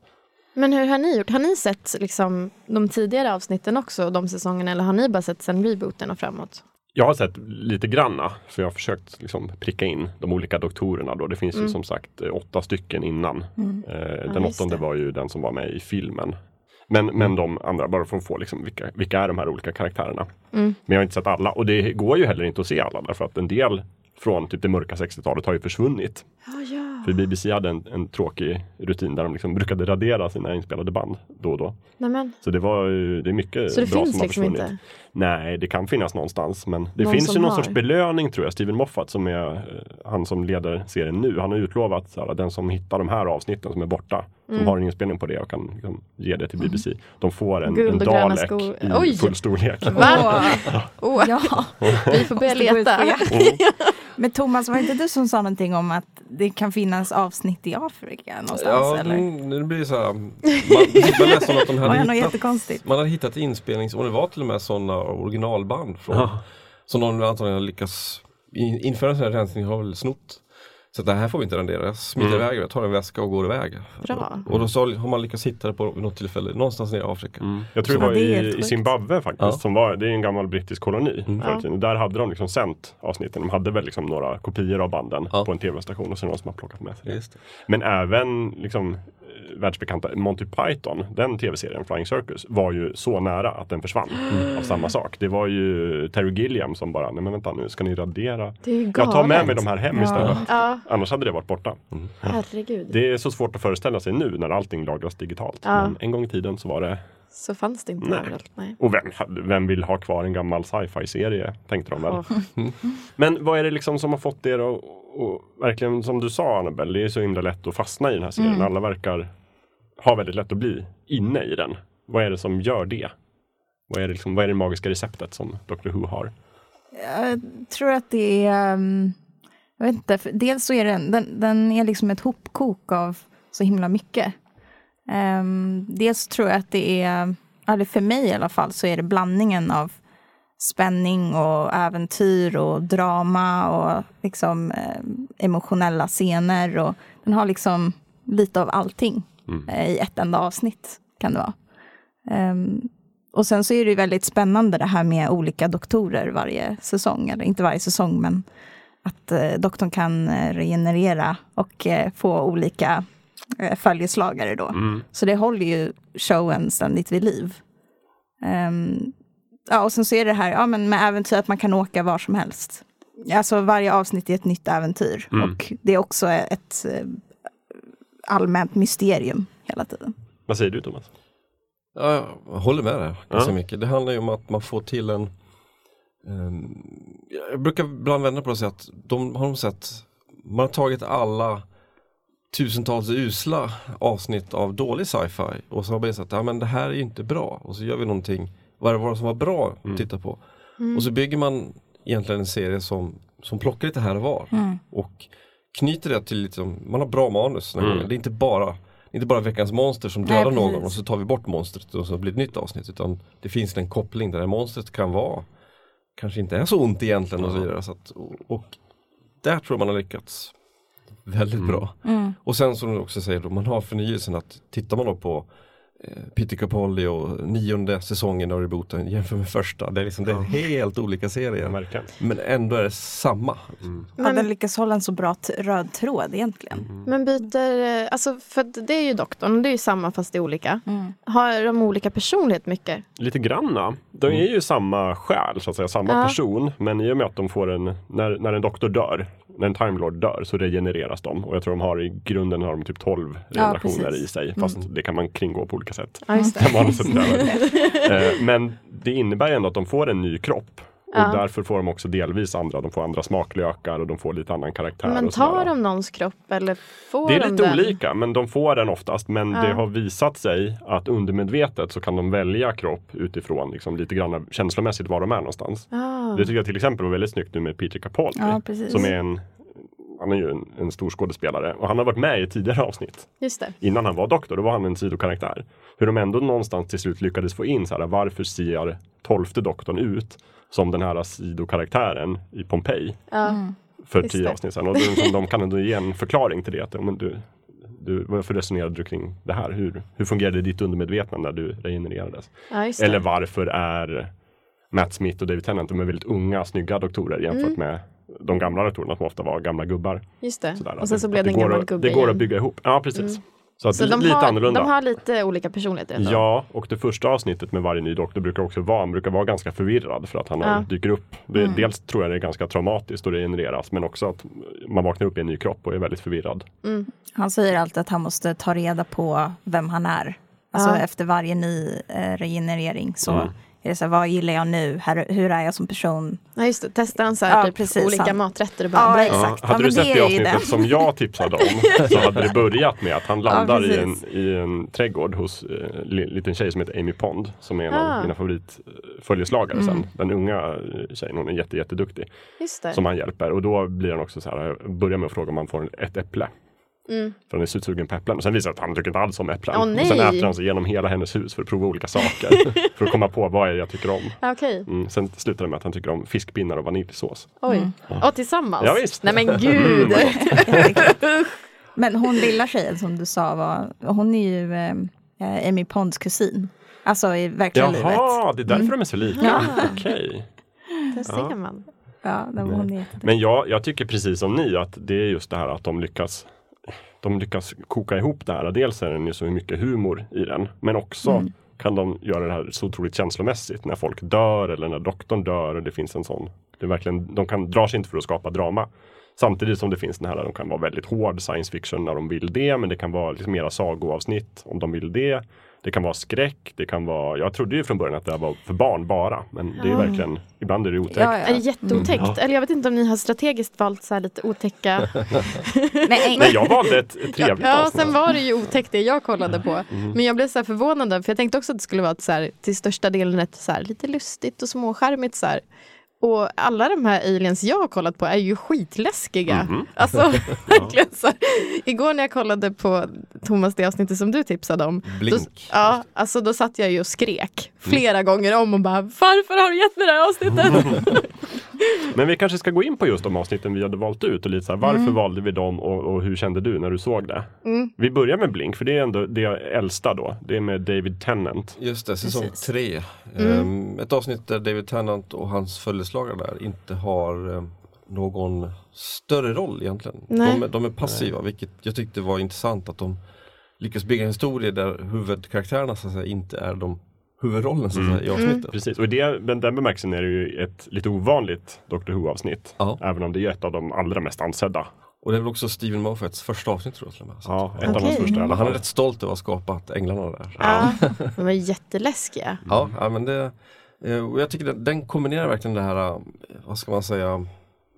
Men hur har ni gjort? Har ni sett liksom, de tidigare avsnitten också, de säsongerna, eller har ni bara sett sen rebooten och framåt? Jag har sett lite granna, för jag har försökt liksom pricka in de olika doktorerna. Då. Det finns Mm. ju som sagt eh, åtta stycken innan. Eh, den just åttonde var ju den som var med i filmen. Men, men de andra, bara för att få liksom vilka, vilka är de här olika karaktärerna. Mm. Men jag har inte sett alla och det går ju heller inte att se alla därför att en del från typ det mörka 60-talet har ju försvunnit. Ja, ja. För BBC hade en, en tråkig rutin där de liksom brukade radera sina inspelade band då och då. Nämen. Så det var ju- det är mycket Så det bra finns som liksom inte? Nej, det kan finnas någonstans. Men det Någon finns som ju någon har. sorts belöning tror jag. Steven Moffat som är eh, han som leder serien nu. Han har utlovat så här, den som hittar de här avsnitten som är borta. Som Mm. har en inspelning på det och kan liksom, ge det till BBC. De får en, Guld en Dalek i Oj! full storlek. Va? Oh, Ja, vi får börja leta. Men Thomas, var det inte du som sa någonting om att det kan finnas avsnitt i Afrika någonstans? Ja, eller? mm, det blir så här. Man, man läste om att de det hade något hittat, jättekonstigt? man hade hittat inspelnings, och det var till och med sådana originalband från, Ja. som de antagligen har lyckats in, införa en sån här rensning har väl snott. Så det här får vi inte rendera, jag smiter Mm. iväg, jag tar en väska och går iväg. Bra. Och då så har man lyckats hitta det på något tillfälle någonstans nere i Afrika. Mm. Jag tror Så det var det i, i. Zimbabwe faktiskt. Ja. Som var, det är en gammal brittisk koloni. Mm. tiden. Där hade de liksom sänt avsnitten. De hade väl liksom några kopior av banden Ja. på en tv-station och så någon som har plockat med sig det. Just det. Men även liksom, världsbekanta Monty Python, den tv-serien Flying Circus, var ju så nära att den försvann av samma sak. Det var ju Terry Gilliam som bara, nej men vänta nu, ska ni radera? Det är ju Jag tar med mig de här hem Ja. istället. Ja, Annars hade det varit borta. herregud. Det är så svårt att föreställa sig nu när allting lagras digitalt. Ja. Men en gång i tiden så var det Så fanns det inte Nej. överallt. Nej. och vem, vem vill ha kvar en gammal sci-fi-serie? Tänkte de väl. Åh. Men vad är det liksom som har fått er att, och verkligen som du sa Annabelle, det är så himla lätt att fastna i den här serien. Mm. Alla verkar har väldigt lätt att bli inne i den. Vad är det som gör det? Vad är det, liksom, vad är det magiska receptet som Dr Who har? Jag tror att det är, ehm, jag vet inte, dels så är den, den, den är liksom ett hopkok av så himla mycket. Um, dels tror jag att det är, eller för mig i alla fall, så är det blandningen av spänning och äventyr och drama och liksom eh, emotionella scener och den har liksom lite av allting Mm. eh, i ett enda avsnitt kan det vara. Ehm, och sen så är det ju väldigt spännande det här med olika doktorer varje säsong, eller inte varje säsong, men att eh, doktorn kan eh, regenerera och eh, få olika eh, följeslagare då. Mm. Så det håller ju showen ständigt vid liv. Ehm, ja, och sen så är det här ja, men med äventyr att man kan åka var som helst. Alltså varje avsnitt är ett nytt äventyr Mm. och det är också ett eh, allmänt mysterium hela tiden. Vad säger du Thomas? Ja, jag håller med där ganska Ja. mycket. Det handlar ju om att man får till en ehm, Jag brukar ibland vända på det och säga att de har de sett Man har tagit alla tusentals usla avsnitt av dålig sci-fi och så har man insett att ja, men det här är inte bra och så gör vi någonting Vad var det som var bra att titta på? Och så bygger man egentligen en serie som, som plockar lite här och var och knyter det till liksom, man har bra manus. Mm. Det är inte bara inte bara veckans monster som Nej, dödar någon och så tar vi bort monstret och så blir det ett nytt avsnitt. Utan det finns en koppling där det här monstret kan vara kanske inte är så ont egentligen och så vidare. Så att, och, och där tror jag man har lyckats väldigt bra. Och sen som du också säger, då, man har förnyelsen att tittar man då på Peter Capaldi och nionde säsongen av rebooten jämför med första. Det är, liksom, det är helt olika Ja, serier. Men ändå är det samma. Ja, Men- den lyckas hålla en så bra t- röd tråd egentligen. Men byter, eh, alltså för det är ju doktorn, det är ju samma fast det är olika. Mm. Har de olika personlighet mycket? Lite granna. De är ju samma själ, så att säga, samma Ja. person. Men i och med att de får en, när, när en doktor dör, när en Time Lord dör så regenereras de. Och jag tror de har i grunden har de typ 12 regenerationer precis. i sig. Fast det kan man kringgå på olika sätt. Ja, det. Man. Eh, Men det innebär ändå att de får en ny kropp. Ja. Och därför får de också delvis andra, de får andra smaklökar och de får lite annan karaktär. Men tar de någons kropp eller får Det är de lite den? olika, men de får den oftast. Men Ja. det har visat sig att undermedvetet så kan de välja kropp utifrån liksom, lite grann känslomässigt var de är någonstans. Ah. Det tycker jag till exempel var väldigt snyggt nu med Peter Capaldi. Ja, som är en, han är ju en, en stor skådespelare och han har varit med i tidigare avsnitt. Innan han var doktor, då var han en sidokaraktär. Hur de ändå någonstans till slut lyckades få in så här, varför ser tolfte doktorn ut som den här sidokaraktären i Pompeji Ja. för tio avsnitt sedan. Och de, de kan ändå ge en förklaring till det. Att, men du, du, varför resonerade du kring det här? Hur, hur fungerade ditt undermedvetna när du regenererades? Ja. Eller varför är Matt Smith och David Tennant, de är väldigt unga, snygga doktorer jämfört Mm. med de gamla doktorerna som ofta var gamla gubbar. Just det. Sådär, och sen så det- blev det en går gammal att- gubbe Det går igen. att bygga ihop. Ja, precis. Mm. Så, att Så de lite har, annorlunda. de har lite olika personligheter ändå? Ja, och det första avsnittet med varje ny doktor brukar också vara, han brukar vara ganska förvirrad för att han Ja. har, dyker upp. Det, Mm. Dels tror jag det är ganska traumatiskt och regenereras men också att man vaknar upp i en ny kropp och är väldigt förvirrad. Mm. Han säger alltid att han måste ta reda på vem han är. Alltså Ja. efter varje ny eh, regenerering så Mm. Är det så här, vad gillar jag nu? Här, hur är jag som person? Ja, just det. Testar han så här Ja, typ precis, olika han- maträtter och bara Ja, exakt. Ja, hade men du sett det avsnittet det. som jag tipsade om så hade det börjat med att han landar i, en, i en trädgård hos eh, en li- liten tjej som heter Amy Pond som är en Ah. av mina favoritföljeslagare Mm. sen. Den unga eh, tjejen, hon är jätte, jätteduktig som han hjälper och då blir han också så här, börjar med att fråga om han får ett äpple. Mm. För han är sugen på äpplen. Och sen visar det att han tycker inte alls om äpplen. Åh, och sen äter han sig igenom hela hennes hus för att prova olika saker. för att komma på vad är det jag tycker om. Ja, Okej. Mm. Sen slutar det med att han tycker om fiskpinnar och vaniljsås. Oj. Ja, tillsammans? Ja, visst. Nej men gud. Men hon lilla tjejen som du sa, var, hon är ju eh, Amy Ponds kusin. Alltså i verkliga livet. Jaha, det är därför de är så lika. Ja. Okej. Där ser man. Ja, är jätteduktig. Men jag, jag tycker precis som ni att det är just det här att de lyckas de lyckas koka ihop det här. Dels är det ju så mycket humor i den, men också Mm. kan de göra det här så otroligt känslomässigt när folk dör eller när doktorn dör. Och det finns en sån, det är verkligen, de kan dra sig inte för att skapa drama. Samtidigt som det finns den här, de kan vara väldigt hård science fiction när de vill det, men det kan vara liksom mera sagoavsnitt om de vill det. Det kan vara skräck, det kan vara, jag trodde ju från början att det här var för barn bara, men det är Ja. verkligen, ibland är det otäckt. Ja, Är det ja. jätteotäckt? Mm. Eller jag vet inte om ni har strategiskt valt så här lite otäcka. Nej, Men jag valde ett trevligt ja, avsnitt. sen var det ju otäckt det jag kollade på. Mm. Men jag blev så här förvånad för jag tänkte också att det skulle vara ett så här, till största delen ett så här, lite lustigt och småskärmigt så här. Och alla de här aliens jag har kollat på är ju skitläskiga. Mhm. Alltså verkligen så. Igår när jag kollade på Thomas det avsnittet som du tipsade om. Då, Blink. ja, alltså då satt jag ju och skrek flera gånger om och bara varför har du gett mig det här avsnittet? Men vi kanske ska gå in på just de avsnitten vi hade valt ut och lite så här, varför Mm. valde vi dem och, och hur kände du när du såg det? Mm. Vi börjar med Blink, för det är ändå det äldsta då. Det är med David Tennant. Just det, säsong Precis. tre. Mm. Ehm, ett avsnitt där David Tennant och hans följeslagare där inte har ehm, någon större roll egentligen. Nej. De, är- de är passiva, vilket jag tyckte var intressant att de lyckas bygga en historia där huvudkaraktärerna så att säga, inte är de huvudrollen så att Mm. säga, i avsnittet. Precis, och i det, men den bemärkelsen är det ju ett lite ovanligt Doctor Who-avsnitt. Ja. Även om det är ett av de allra mest ansedda. Och det är väl också Steven Moffats första avsnitt tror jag till och med. Så Ja, ett av Okej. hans första han är rätt stolt över att ha skapat Änglarna där. Ja, de var jätteläskiga. Ja, ja men det, eh, och jag tycker den, den kombinerar verkligen det här, eh, vad ska man säga,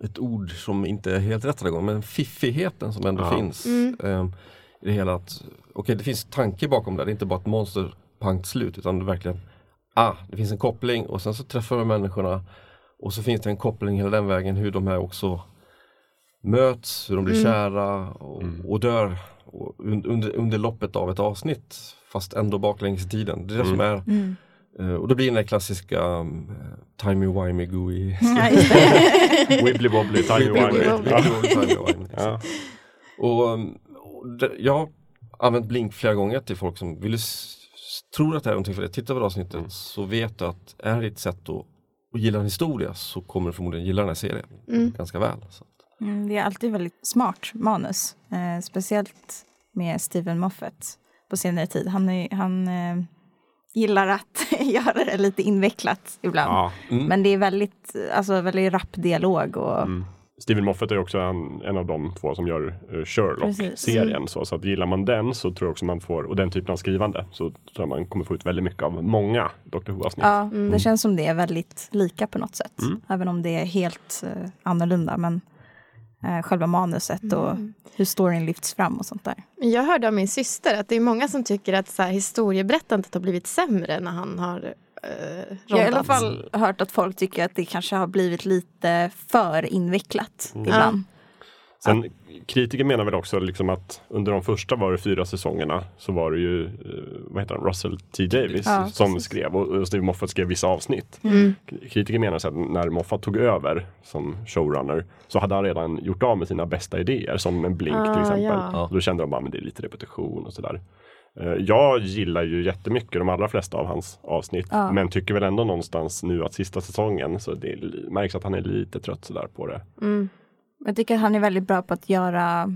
ett ord som inte är helt rätt alla gånger, men fiffigheten som ändå Ja. finns. Mm. eh, I det hela att, okej det finns tanke bakom det, det är inte bara ett monster, pangt slut, utan det verkligen, ah, det finns en koppling och sen så träffar de människorna och så finns det en koppling hela den vägen hur de här också möts, hur de blir Mm. kära och, och dör och un, under, under loppet av ett avsnitt fast ändå baklänges i tiden. Det är det som är Mm. Eh, och då blir den där klassiska um, timey wimey gooey. Wibbly wobbly, timey wimey. Ja. Och, och det, jag har använt blink flera gånger till folk som vill s- s- tror att det här är någonting för det. Titta på det avsnittet Mm. så vet du att är det ett sätt att, att gilla en historia så kommer du förmodligen gilla den här serien Mm. ganska väl. Så. Mm, det är alltid väldigt smart manus. Eh, speciellt med Steven Moffat på senare tid. Han, är, han eh, gillar att göra det lite invecklat ibland. Ja. Mm. Men det är väldigt, alltså, väldigt rapp dialog. Och, Mm. Stephen Moffat är också en, en av de två som gör eh, Sherlock-serien. Så, så att gillar man den så tror jag också man får, och den typen av skrivande, så tror jag man kommer få ut väldigt mycket av många Dr. Who-avsnitt. Ja, det känns som det är väldigt lika på något sätt. Även om det är helt eh, annorlunda. Men eh, själva manuset och hur storyn lyfts fram och sånt där. Jag hörde av min syster att det är många som tycker att så här, historieberättandet har blivit sämre när han har eh, Jag har i alla fall hört att folk tycker att det kanske har blivit lite för invecklat ibland. Sen, kritiker menar väl också liksom att under de första var det fyra säsongerna så var det ju eh, vad heter han, Russell T Davis Ja, som precis. skrev och, Steve Moffat skrev vissa avsnitt. Mm. Kritiker menar så att när Moffat tog över som showrunner så hade han redan gjort av med sina bästa idéer som en blink Ah, till exempel. ja. Då kände de bara, men det är lite repetition och sådär. Eh, Jag gillar ju jättemycket de allra flesta av hans avsnitt Ja. men tycker väl ändå någonstans nu att sista säsongen så det är- märks att han är lite trött sådär på det. Mm. Jag tycker att han är väldigt bra på att göra,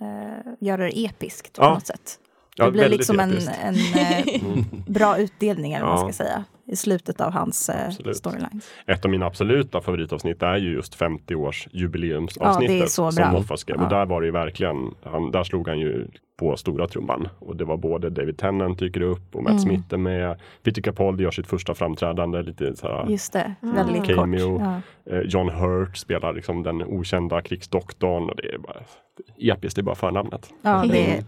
eh, göra det episkt på Ja. något sätt. Ja, det blir väldigt liksom en, episkt. en eh, bra utdelning eller vad man Ja. ska säga i slutet av hans eh, Absolut. storyline. Ett av mina absoluta favoritavsnitt är ju just 50 års jubileumsavsnittet Ja, det är så som bra. Moffat skrev. Och Ja. där var det ju verkligen, han, där slog han ju på stora trumman. Och det var både David Tennant dyker upp och Matt Mm. Smith är med. Peter Capaldi gör sitt första framträdande, lite så här, Just det, väldigt Cameo. kort. Ja. eh, John Hurt spelar liksom den okända krigsdoktorn och det är bara episkt, det är bara förnamnet. Ja, det är,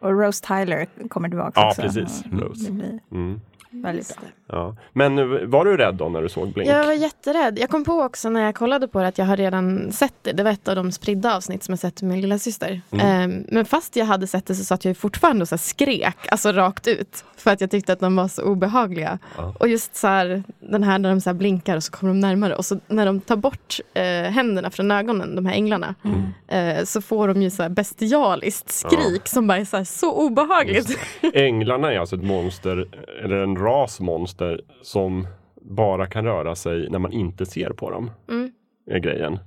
och Rose Tyler kommer tillbaka Ja, också. precis. Ja, Rose. Det Mm. Väldigt bra. Ja. Men var du rädd då när du såg Blink? Jag var jätterädd. Jag kom på också när jag kollade på det att jag har redan sett det. Det var ett av de spridda avsnitt som jag sett med min lilla syster. Mm. men fast jag hade sett det så satt jag fortfarande och så skrek, alltså rakt ut. För att jag tyckte att de var så obehagliga. Ja. Och just så här, den här när de så här blinkar och så kommer de närmare. Och så när de tar bort eh, händerna från ögonen, de här änglarna. Eh, så får de ju så här bestialiskt skrik som bara är så, här, så obehagligt. Änglarna är alltså ett monster, eller en ras monster som bara kan röra sig när man inte ser på dem. Mm. Är grejen.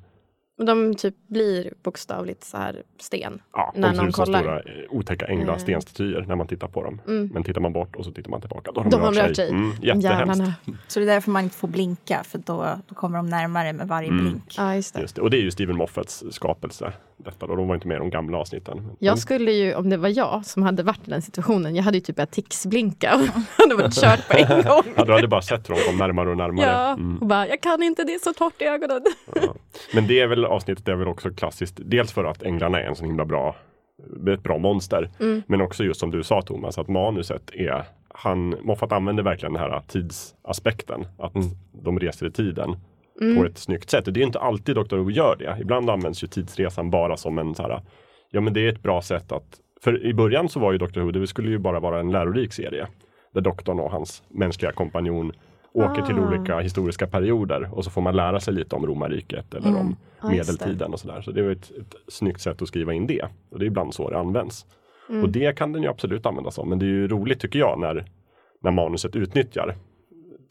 Och de typ blir bokstavligt så här sten. Ja, När de ser ut som stora eh, otäcka änglar, Mm. stenstatyer när man tittar på dem. Mm. Men tittar man bort och så tittar man tillbaka, då har de, De har rört sig. Mm, jättehemskt. Jävlarna. Så det är därför man inte får blinka, för då, då kommer de närmare med varje Mm. blink. Ja, just det. Just det. Och det är ju Steven Moffats skapelse. Detta då. De var inte med i de gamla avsnitten. Men- Jag skulle ju, om det var jag som hade varit i den situationen, jag hade ju typ börjat ticsblinka och hade varit kört på en gång. Ja, du hade bara sett hur de kom närmare och närmare. Ja, Mm. och bara, jag kan inte, det är så torrt i ögonen. Ja. Men det är väl avsnittet är väl också klassiskt. Dels för att änglarna är en så himla bra, ett bra monster. Mm. Men också just som du sa Thomas, att manuset är han, Moffat använder verkligen den här tidsaspekten. Att de reser i tiden Mm. på ett snyggt sätt. Och det är inte alltid Dr. Who gör det. Ibland används ju tidsresan bara som en så här, ja men det är ett bra sätt att, för i början så var ju Dr. Who, det skulle ju bara vara en lärorik serie. Där doktorn och hans mänskliga kompanjon åker till Ah. olika historiska perioder och så får man lära sig lite om romarriket eller om just det. medeltiden och sådär. Så det är ett, ett snyggt sätt att skriva in det. Och det är ibland så det används. Mm. Och det kan den ju absolut användas som. Men det är ju roligt tycker jag när, när manuset utnyttjar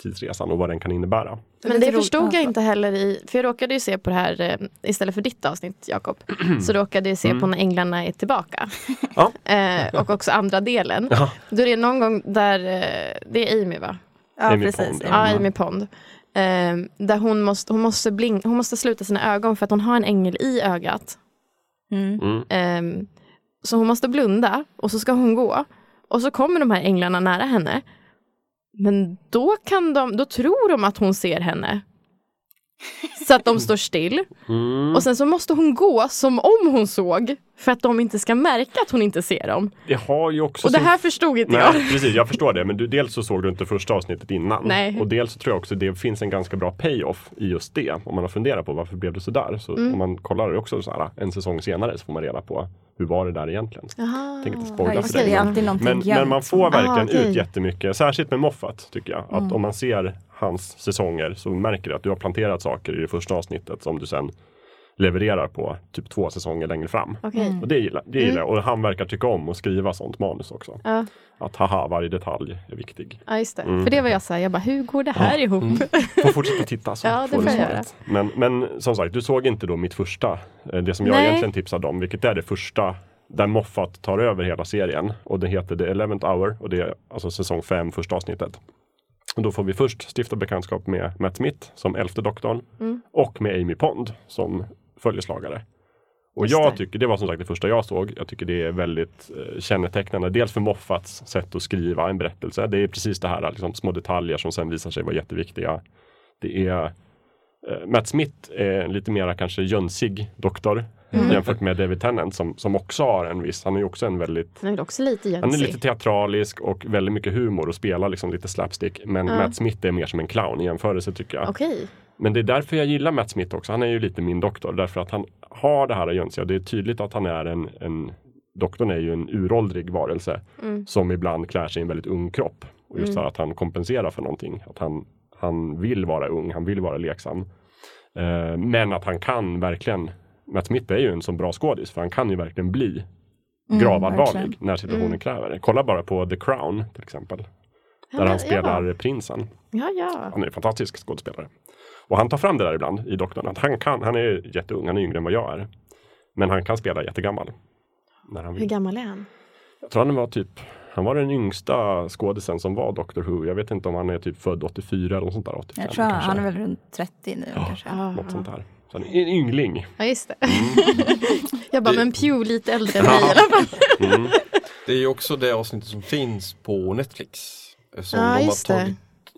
tidsresan och vad den kan innebära. Men det förstod jag Ja, inte heller i, för jag råkade ju se på det här eh, istället för ditt avsnitt Jakob. Så råkade jag se på när änglarna är tillbaka. Ja. Eh, och också andra delen. Ja. Då är det någon gång där, eh, det är Amy va? Ja, Amy precis. Pond, Ja, Mm. Amy Pond. Eh, där hon måste, hon, måste blink, hon måste sluta sina ögon för att hon har en ängel i ögat. Mm. Mm. Ehm, så hon måste blunda och så ska hon gå. Och så kommer de här änglarna nära henne. Men då, kan de, då tror de att hon ser henne. Så att de står still. Mm. Och sen så måste hon gå som om hon såg. För att de inte ska märka att hon inte ser dem. Det har ju också Och det här förstod inte jag. Nej, precis, jag förstår det. Men du, dels så såg du inte första avsnittet innan. Nej. Och dels så tror jag också det finns en ganska bra payoff i just det. Om man har funderat på varför blev det så där. Så Mm. om man kollar det också så här, en säsong senare så får man reda på hur var det där egentligen. Jaha. Tänker inte spoila för dig. men- Men, man får verkligen Ah, okej. Mm. ut jättemycket, särskilt med Moffat tycker jag. Att om man ser hans säsonger så märker du att du har planterat saker i det första avsnittet som du sen levererar på typ två säsonger längre fram. Okej. Och det gillar, det gillar jag. Och han verkar tycka om att skriva sånt manus också. Ja, Att haha, varje detalj är viktig. ja, just det. Mm. För det var jag så här, jag bara, hur går det här ihop? Får fortsätta titta så Ja, det får du svaret. Men, men som sagt, du såg inte då mitt första, eh, det som jag Nej. egentligen tipsade om, vilket är det första där Moffat tar över hela serien. Och det heter The Eleventh Hour och det är alltså säsong 5, första avsnittet. Och då får vi först stifta bekantskap med Matt Smith som elfte doktorn Mm. och med Amy Pond som följeslagare. Och Just jag det. tycker, det var som sagt det första jag såg, jag tycker det är väldigt eh, kännetecknande. Dels för Moffats sätt att skriva en berättelse. Det är precis det här, liksom, små detaljer som sen visar sig vara jätteviktiga. Det är eh, Matt Smith är lite mera kanske jönsig doktor Mm. jämfört med David Tennant som, som också har en viss, han är ju också en väldigt Han är också lite han är jönsig. lite teatralisk och väldigt mycket humor och spelar liksom lite slapstick. Men Ja. Matt Smith är mer som en clown i jämförelse tycker jag. Okej. Men det är därför jag gillar Matt Smith också. Han är ju lite min doktor därför att han har det här jönsiga. Det är tydligt att han är en, en doktorn är ju en uråldrig varelse Mm. som ibland klär sig i en väldigt ung kropp. Och just Mm. att han kompenserar för någonting. Att han, han vill vara ung, han vill vara leksam. Eh, men att han kan verkligen, Matt Smith är ju en så bra skådis för han kan ju verkligen bli Mm, gravallvarlig när situationen Mm. kräver det. Kolla bara på The Crown till exempel. Där han spelar prinsen. Ja, ja. Han är en fantastisk skådespelare. Och han tar fram det där ibland i Doktorn. Att han, kan, han är jätteung, han är yngre än vad jag är. Men han kan spela jättegammal. När han Hur vill. gammal är han? Jag tror han var typ han var den yngsta skådisen som var Doctor Who. Jag vet inte om han är typ född 84 eller något sånt där. 85, Jag tror han, kanske. han är väl runt 30 nu Ja. kanske. Ah. Något sånt där. Så han är en yngling. Ja, just det. Mm. jag bara, men Pew lite äldre än mig i alla fall. Mm. Det är ju också det avsnittet som finns på Netflix. Eftersom Ja, de har just det. tagit,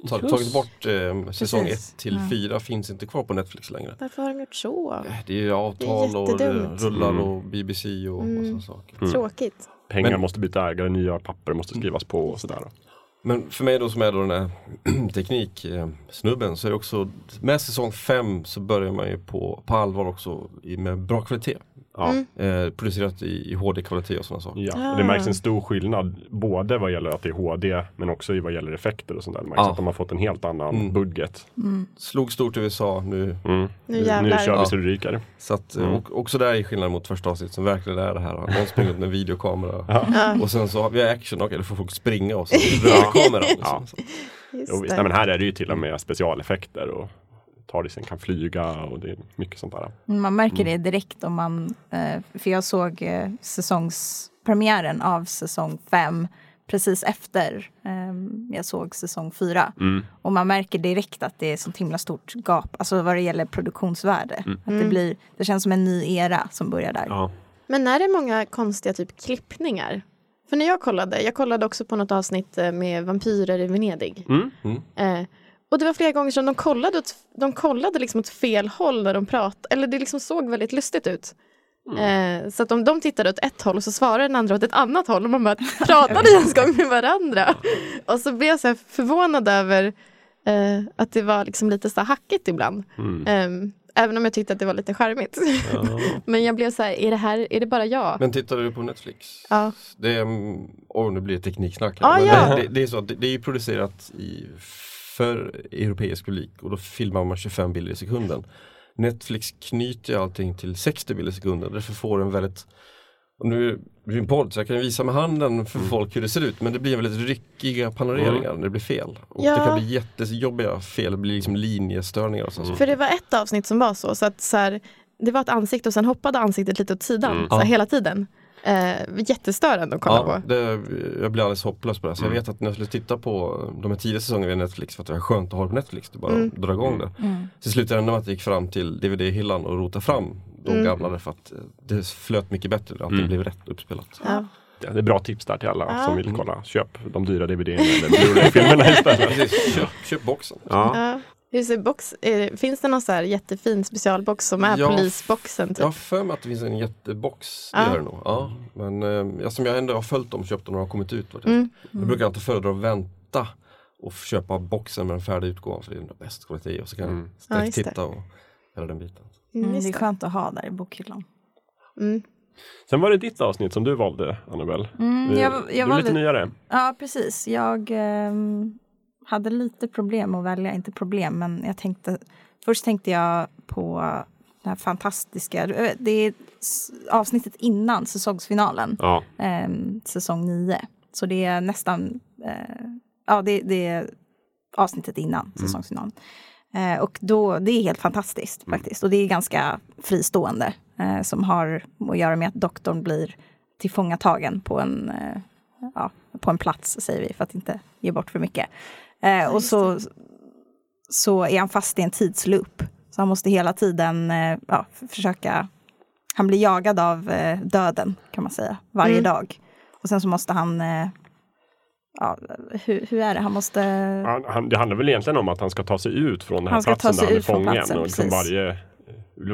tagit, tagit bort eh, säsong Precis. 1 till Ja. 4 finns inte kvar på Netflix längre. Varför har de gjort så? Det är ju avtal och det jättedumt. rullar Mm. och BBC och Mm. massa saker. Mm. Tråkigt. Pengar Men- måste byta ägare, nya papper måste skrivas på och sådär. Men för mig då som är då den här tekniksnubben så är det också med säsong 5 så börjar man ju på, på allvar också med bra kvalitet. Ja. Mm. Eh, producerat i, i HD-kvalitet och sådana saker. Ja, Ah. det märks en stor skillnad både vad gäller att det är HD men också i vad gäller effekter och sånt där. Det märks Ja. att de har fått en helt annan Mm. budget. Mm. Slog stort i USA nu. Mm. Nu Nu kör vi så det ryker. Så att, Mm. och, också där är skillnad mot första avsnittet som verkligen är det här. Någon springer med videokamera. Ja, Och sen så har vi action, okej då får folk springa och så rör kameran. Liksom. Ja. Jo, nej, men här är det ju till och med specialeffekter och Tardisen kan flyga och det är mycket sånt där. Man märker det direkt om man, eh, för jag såg eh, säsongspremiären av säsong 5 precis efter eh, jag såg säsong 4. Mm. Och man märker direkt att det är sånt himla stort gap, alltså vad det gäller produktionsvärde. Att det, Mm. blir, det känns som en ny era som börjar där. Ja. Men är det många konstiga typ klippningar? För när jag kollade, jag kollade också på något avsnitt eh, med vampyrer i Venedig. Mm. Eh, och det var flera gånger som de kollade åt, de kollade liksom åt fel håll när de pratade. Eller det liksom såg väldigt lustigt ut. Mm. Eh, så att om de tittade åt ett håll och så svarade den andra åt ett annat håll och man bara pratade ens gång med varandra. Och så blev jag så här förvånad över eh, att det var liksom lite så hackigt ibland. Mm. Eh, även om jag tyckte att det var lite charmigt. Ja. Men jag blev så här, är det här, är det bara jag? Men tittar du på Netflix? Ja. Det är, oh, nu blir det tekniksnack här. Ah, Men ja. det, det, det är så att det, det är ju producerat i, för europeisk publik och då filmar man 25 bilder i sekunden. Netflix knyter allting till 60 bilder i sekunden. Därför får den väldigt och nu blir det en podd så jag kan visa med handen för folk hur det ser ut men det blir väldigt ryckiga panoreringar när det blir fel. Och Ja. det kan bli jättejobbiga fel, det blir liksom linjestörningar och sånt. För det var ett avsnitt som var så, så att så här, det var ett ansikte och sen hoppade ansiktet lite åt sidan Mm. så här, hela tiden. Eh, jättestörande att kolla Ja, på. det, jag blir alldeles hopplös på det. Så Mm. jag vet att när jag skulle titta på de här tidiga säsongerna i Netflix för att det är skönt att ha det på Netflix, det bara Mm. att dra igång det. Mm. Så slutade det ändå med att jag gick fram till DVD-hyllan och rotade fram de Mm. gamla för att eh, det flöt mycket bättre, allting Mm. blev rätt uppspelat. Ja. Ja, det är bra tips där till alla Ja. som vill kolla. Köp de dyra DVD eller Blu-ray-filmerna istället. Precis, köp, köp boxen. Ja. Ja. Hur ser box, eh, finns det någon så här jättefin specialbox som är Ja, polisboxen? Typ? Jag har för mig att det finns en jättebox, Ja. det nog. Ja, men eh, eftersom jag ändå har följt dem och köpt dem när de har kommit ut. jag. Mm. Jag brukar alltid föredra att vänta och köpa boxen med den färdiga utgåvan för det är den bästa kvalitet och så kan Mm. jag Ja, just det. titta och hela den biten. Mm, Mm, det är skönt att ha där i bokhyllan. Mm. Sen var det ditt avsnitt som du valde, Annabelle. Mm, jag, jag var lite valde, nyare. ja, precis. Jag ehm, hade lite problem att välja, inte problem, men jag tänkte Först tänkte jag på det här fantastiska, det är avsnittet innan säsongsfinalen, Ja. ehm, säsong 9. Så det är nästan, eh, ja det, det är avsnittet innan säsongsfinalen. Eh, och då, det är helt fantastiskt faktiskt. Och det är ganska fristående. Eh, som har att göra med att doktorn blir tillfångatagen på en, eh, ja, på en plats, säger vi, för att inte ge bort för mycket. Eh, och så, så är han fast i en tidsloop. Så han måste hela tiden eh, ja, försöka, han blir jagad av eh, döden kan man säga, varje Mm. dag. Och sen så måste han, eh, ja, hur, hur är det, han måste, Han, han, det handlar väl egentligen om att han ska ta sig ut från den här platsen där han är fången. platsen, och liksom varje,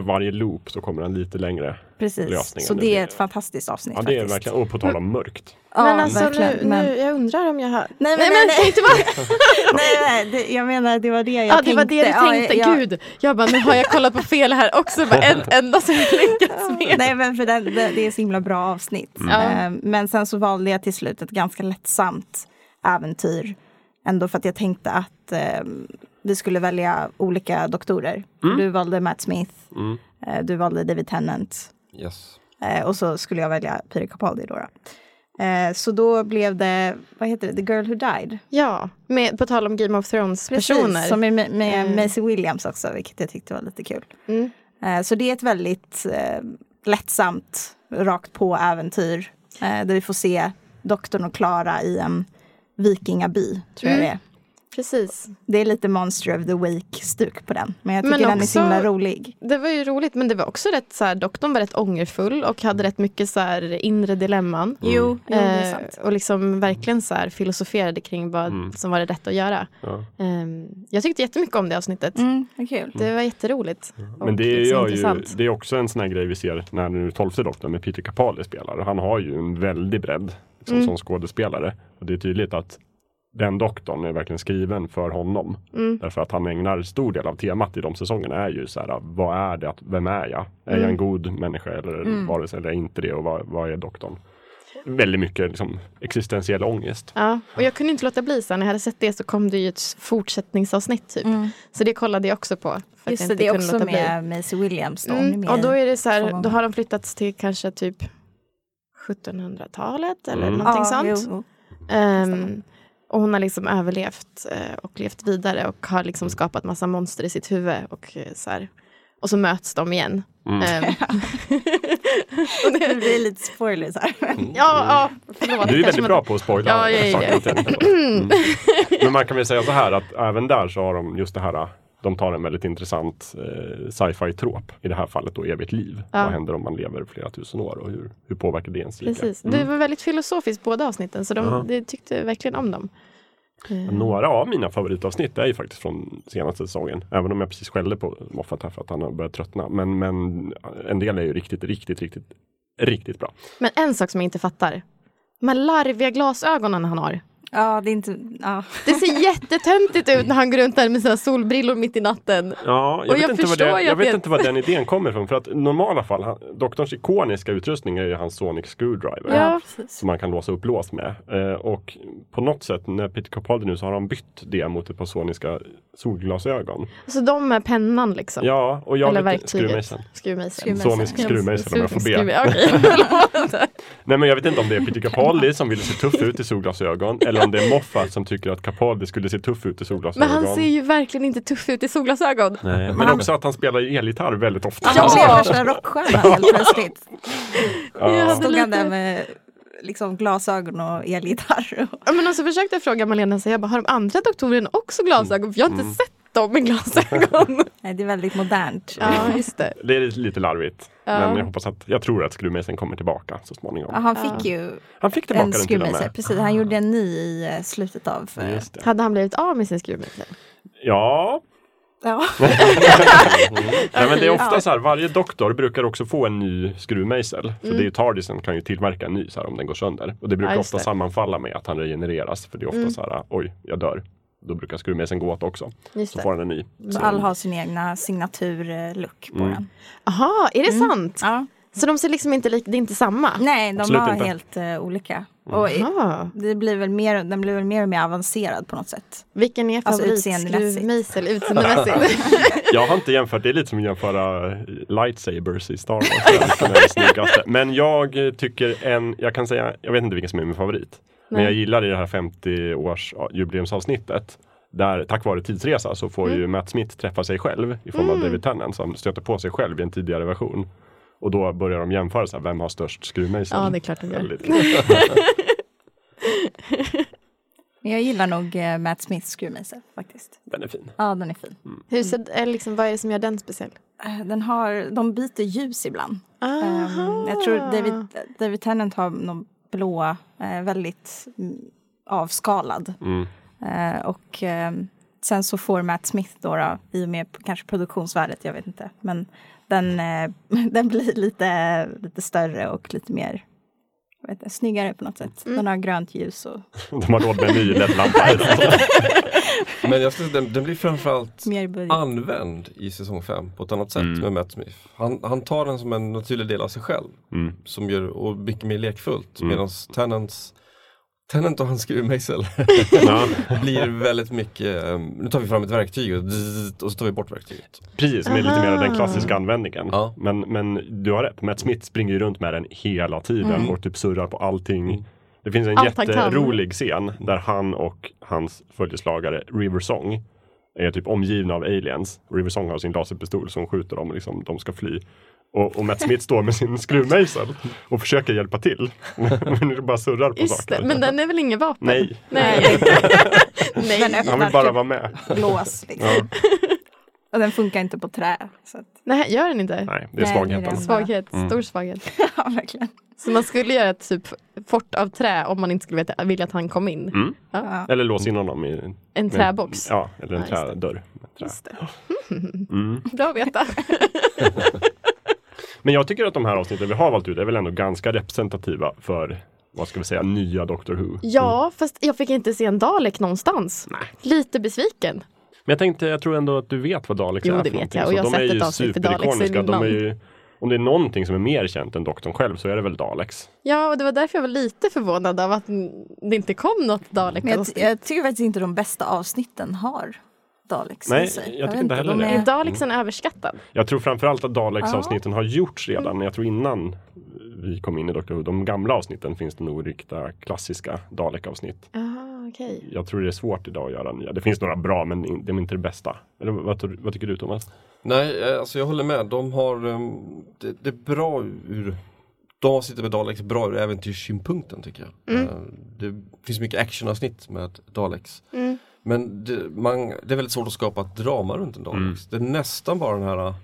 varje loop så kommer han lite längre. precis. lösningen. Så Det det är ett fantastiskt avsnitt Ja, det är verkligen, och på tal om mörkt. Ja, men alltså verkligen. nu, Men- nu, jag undrar om jag har... Nej, men, Nej, nej, men nej. inte vad... nej, nej, det, jag menar det var det jag Ja, tänkte. det var det du Ja, tänkte. jag- Gud, jag bara, nu har jag kollat på fel här också. Bara en enda som jag lyckats med. Nej men för den, det, det är så himla bra avsnitt. Ja. Eh, Men sen så valde jag till slut ett ganska lättsamt äventyr. Ändå för att jag tänkte att eh, vi skulle välja olika doktorer. Du valde Matt Smith, Mm. eh, du valde David Tennant Yes. eh, och så skulle jag välja Peter Capaldi då. då. Eh, så då blev det, vad heter det, The Girl Who Died. Ja, med, på tal om Game of Thrones-personer. Som är med, med Mm. Maisie Williams också, vilket jag tyckte var lite kul. Mm. Så det är ett väldigt eh, lättsamt, rakt på äventyr. Eh, där vi får se doktorn och Klara i en vikingaby, tror jag Mm. det är. Precis. Det är lite Monster of the Week-stuk på den. Men jag tycker Men den är så himla rolig. Det var ju roligt, men det var också rätt så här, doktorn var rätt ångerfull och hade rätt mycket så här inre dilemman. Jo, jo det är Eh, sant. och liksom verkligen så här filosoferade kring vad Mm. som var det rätta att göra. Ja. Ehm, jag tyckte jättemycket om det avsnittet. Mm, vad kul. Det var jätteroligt. Men det, liksom gör ju, det är också en sån här grej vi ser när nu tolfte doktorn med Peter Capaldi spelar. Han har ju en väldig bredd liksom, Mm. som skådespelare. Och det är tydligt att den doktorn är verkligen skriven för honom. Mm. Därför att han ägnar stor del av temat i de säsongerna är ju så här, vad är det, att, vem är jag? Är jag Mm. en god människa eller Mm. vare sig eller inte det och vad, vad är doktorn? Väldigt mycket liksom, existentiell ångest. Ja, och jag kunde inte låta bli sen när jag hade sett det så kom det ju ett fortsättningsavsnitt typ. Mm. Så det kollade jag också på. Just det, inte det är också med Maisie Williams. Då. Är Mm. med Och då är det så här, då har de flyttats till kanske typ 1700-talet eller Mm. någonting Ja, sånt. jo, jo. Ehm, och hon har liksom överlevt eh, och levt vidare och har liksom skapat massa monster i sitt huvud. Och, eh, så här. och så möts de igen. Mm. Ehm, Det blir lite spoilers här. ja, ja, förlåt. Du är väldigt man- bra på att spoila Ja, jag är saker det. och ting. Mm. Men man kan väl säga så här att även där så har de just det här de tar en väldigt intressant eh, sci-fi trop. I det här fallet då evigt liv. Ja. Vad händer om man lever flera tusen år och hur, hur påverkar det ens? Precis. Mm. Det var väldigt filosofiskt båda avsnitten så de, Jaha. de tyckte verkligen om dem. Ehm, Några av mina favoritavsnitt är ju faktiskt från senaste säsongen. Även om jag precis skällde på Moffat här för att han har börjat tröttna. Men, men en del är ju riktigt, riktigt, riktigt, riktigt bra. Men en sak som jag inte fattar. De här larviga glasögonen han har. Ja, det är inte... Ja. Det ser jättetöntigt ut när han går runt där med sina solbrillor mitt i natten. Ja, jag Och vet, jag inte, vad det, jag vet det- inte var den idén kommer ifrån. För att i normala fall, han, doktorns ikoniska utrustning är ju hans Sonic Screwdriver. Ja. Som man kan låsa upp lås med. Eh, och på något sätt när Peter Capaldi nu så har han bytt det mot ett par soniska solglasögon. Så de är pennan liksom. Ja, och jag Eller vet verktyget. skruvmejseln. Sonisk skruvmejsel om jag får be. Nej men jag vet inte om det är Peter Capaldi som vill se tuff ut i solglasögon eller om det är Moffat som tycker att Capaldi skulle se tuff ut i Men solglasögon. han ser ju verkligen inte tuff ut i solglasögon. Nej, men också att han spelar elgitarr väldigt ofta. Han Ja. blev värsta rockstjärnan helt plötsligt. Ja. Stod han där med liksom glasögon och elgitarr. Ja, men så försökte jag fråga Malena, så jag bara, har de andra doktorerna också glasögon? För jag har inte Mm. sett dem med glasögon. Nej, det är väldigt modernt. ja, just det. Det är lite larvigt. Ja. Men jag hoppas att, jag tror att skruvmejseln kommer tillbaka så småningom. Ja, han fick ju Han fick tillbaka en och skruvmejsel. Precis, han gjorde en ny i eh, slutet av... eh. Hade han blivit av med sin skruvmejsel? Ja, Ja. Nej, men det är ofta Ja. så här, varje doktor brukar också få en ny skruvmejsel. För Mm. det är ju Tardisen kan ju tillverka en ny så här, om den går sönder. Och det brukar Ja, ofta det. sammanfalla med att han regenereras. För det är ofta Mm. så här, oj, jag dör. Då brukar skruvmejseln gå åt också. Just Så det. får han en ny. Så alla har sin egna signaturlook på Mm. den. Aha, är det Mm. sant? Ja. Så de ser liksom inte lik, det är inte samma? Nej, de Absolut var inte. helt eh, olika. Och i- Aha. det blir väl mer, den blir väl mer och mer avancerad på något sätt. Vilken är Alltså utseendemässigt. favoritskruvmejsel utseendemässigt? Jag har inte jämfört, det är lite som att jämföra lightsabers i Star Wars. Men jag eh, tycker en, jag kan säga, jag vet inte vilken som är min favorit. Men jag gillar i det här 50 års ja, jubileumsavsnittet. Där tack vare tidsresa så får Mm. ju Matt Smith träffa sig själv i form av David Tennant som stöter på sig själv i en tidigare version. Och då börjar de jämföra, så här, vem har störst skruvmejsel? Ja, det är klart de gör. Jag gillar nog eh, Matt Smiths skruvmejsel faktiskt. Den är fin. Ja, den är fin. Hur ser, eller liksom, vad är det som gör den speciell? Eh, Den har, de byter ljus ibland. Ehm, jag tror David, David Tennant har någon blå, eh, väldigt mm, avskalad. Mm. Eh, och ehm, sen så får Matt Smith då, då i och med kanske produktionsvärdet, jag vet inte. Men den, eh, den blir lite, lite större och lite mer jag vet inte, snyggare på något sätt. Den har grönt ljus och De har råd med en ny LED-lampa. Men jag skulle, säga, den, den blir framförallt använd i säsong 5 på ett annat sätt Mm. med Matt Smith. Han, han tar den som en naturlig del av sig själv. Mm. Som gör, och mycket mer lekfullt. Mm. Medan Tennants Tennant och hans skruvmejsel Ja, blir väldigt mycket, um, nu tar vi fram ett verktyg och, och så tar vi bort verktyget. precis, med lite mer av den klassiska användningen. Ja. Men, men du har rätt, Matt Smith springer ju runt med den hela tiden Mm. och typ surrar på allting. Mm. Det finns en Allt jätterolig scen där han och hans följeslagare River Song är typ omgivna av aliens. River Song har sin laserpistol som skjuter dem och liksom, de ska fly. Och, och Matt Smith står med sin skruvmejsel och försöker hjälpa till. Men det bara surrar på Just saker. det, men den är väl inget vapen? Nej, Nej. Nej. han vill bara vara med. lås. Liksom. Ja. Och den funkar inte på trä. Så att, Nej, gör den inte? Nej, det är Nej, svagheten. det. Svaghet, Mm. stor svaghet. ja, verkligen. Så man skulle göra ett typ fort av trä om man inte skulle veta, vilja att han kom in. Mm. Ja. Eller lås in honom i En träbox. Ja, eller en Ja, trädörr. trä. Just det. Mm. Bra att veta. Men jag tycker att de här avsnitten vi har valt ut är väl ändå ganska representativa för vad ska vi säga, nya Doctor Who. Ja, fast jag fick inte se en Dalek någonstans. Nej. Lite besviken. Men jag tänkte, jag tror ändå att du vet vad Daleks Jo, är det för vet jag, och jag har de är sett ett avsnitt för Daleks. De innan. ju, om det är någonting som är mer känt än doktorn själv så är det väl Daleks. Ja, och det var därför jag var lite förvånad av att det inte kom något Dalek. Men jag, jag tycker faktiskt inte de bästa avsnitten har Daleks Nej, jag tycker inte heller de det. Är Daleksen överskattad? Jag tror framförallt att Daleks Ja. avsnitten har gjorts redan. Jag tror innan vi kom in i Doctor Who. De gamla avsnitten finns det nog riktiga klassiska Dalek-avsnitt. Okej. Jag tror det är svårt idag att göra nya. Det finns några bra men de är inte det bästa. Eller vad, vad tycker du Thomas? Nej, eh, alltså jag håller med. De har, um, det, det är bra ur, de avsnitten med Daleks bra ur äventyrssynpunkten tycker jag. Eh, det finns mycket actionavsnitt med Daleks. Mm. Men det, man, det är väldigt svårt att skapa ett drama runt en Daleks. Det är nästan bara den här uh,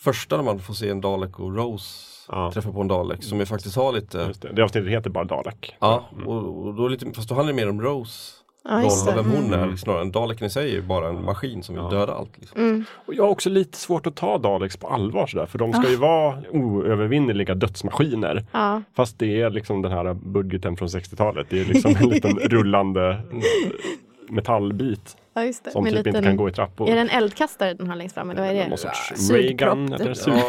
första när man får se en Dalek och Rose Ja. träffa på en Dalek som ju faktiskt har lite Just det. det avsnittet heter bara Dalek. Ja, och, och då lite, fast då handlar det mer om Rose roll det. och vem hon Mm. är snarare än Daleken i sig är ju bara en maskin som vill Ja. döda allt. Liksom. Mm. Och jag har också lite svårt att ta Daleks på allvar sådär. För de ska ju vara oövervinneliga dödsmaskiner. Ja. Fast det är liksom den här budgeten från 60-talet. Det är liksom en liten rullande metallbit. ja, just det. Som Med typ liten- inte kan gå i trappor. Är det en eldkastare den har längst fram eller vad är det? Någon sorts Reagan typ. eller. Ja.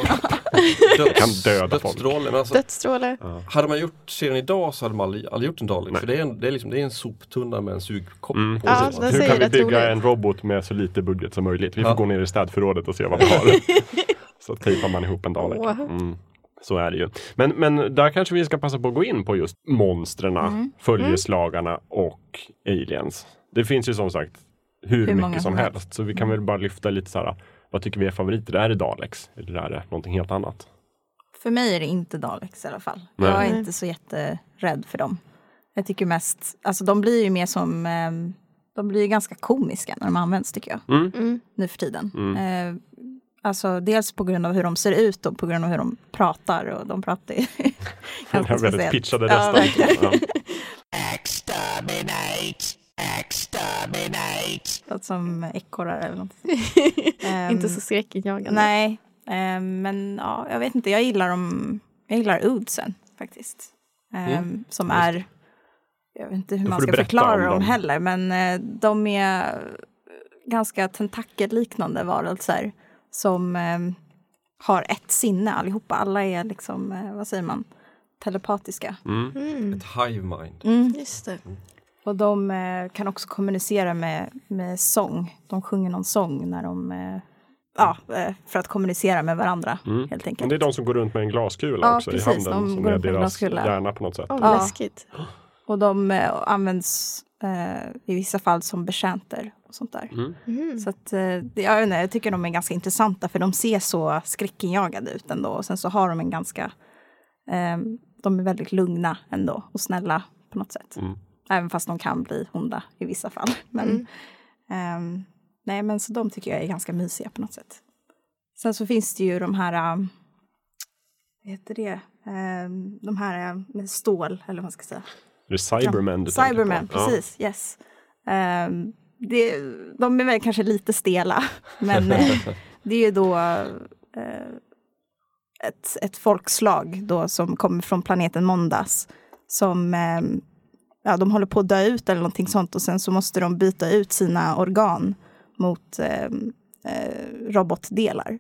Döds, Kan döda folk. dödsstråle. Alltså, Dödsstråle? hade man gjort serien idag så hade man aldrig, aldrig gjort en Dalek. För det är, en, det, är liksom, det är en soptunna med en sugkopp Mm. på. Ja, sig. den Hur kan vi bygga rolig ut. en robot med så lite budget som möjligt? Vi får Ja. gå ner i städförrådet och se vad vi har. så tejpar man ihop en Dalek. Wow. Mm. Så är det ju. Men, men där kanske vi ska passa på att gå in på just monstren, Mm. följeslagarna och aliens. Det finns ju som sagt hur, Hur mycket som helst. helst. Så vi kan väl bara lyfta lite så här. Vad tycker vi är favoriter? Är det Daleks? Eller är det någonting helt annat? För mig är det inte Daleks i alla fall. Nej. Jag är inte så jätterädd för dem. Jag tycker mest, alltså de blir ju mer som, ehm, de blir ju ganska komiska när de används tycker jag. Mm. Mm. Nu för tiden. Mm. Eh, alltså dels på grund av hur de ser ut och på grund av hur de pratar och de pratar ju ganska här väldigt speciellt. pitchade Ja, Ja. Låter som ekorrar eller något. Ehm, Inte så skräckinjagande. Nej, ehm, men ja, jag vet inte, jag gillar dem, jag gillar Oodsen faktiskt. Ehm, Mm, som är, jag vet inte hur Då man ska förklara dem dem. heller, men eh, de är ganska tentakelliknande varelser som ehm, har ett sinne allihopa. Alla är liksom, eh, vad säger man, telepatiska. Mm. Mm. Ett hive mind. Mm. Just det. Och de eh, kan också kommunicera med, med sång. De sjunger någon sång när de, eh, ja, eh, för att kommunicera med varandra Mm. helt Men enkelt. det är de som går runt med en glaskula Ja, också precis, i handen. de som går är runt med en deras glaskula. hjärna på något sätt. Åh, Ja. läskigt. Och de eh, används eh, i vissa fall som betjänter och sånt där. Mm. Mm. Så att, eh, det- jag, inte, jag tycker de är ganska intressanta för de ser så skräckinjagade ut ändå. Och sen så har de en ganska, eh, de är väldigt lugna ändå och snälla på något sätt. Mm. Även fast de kan bli onda i vissa fall. Men, ehm, nej, men så de tycker jag är ganska mysiga på något sätt. Sen så finns det ju de här, um, vad heter det, Ehm, de här eh, med stål, eller vad man ska säga. Är det Cybermen du Cybermen, på? Ja. precis. Yes. Ehm, det, de är väl kanske lite stela, men eh, det är ju då eh, ett, ett folkslag då som kommer från planeten Måndags. Som ehm, ja, de håller på att dö ut eller någonting sånt och sen så måste de byta ut sina organ mot ehm, eh, robotdelar.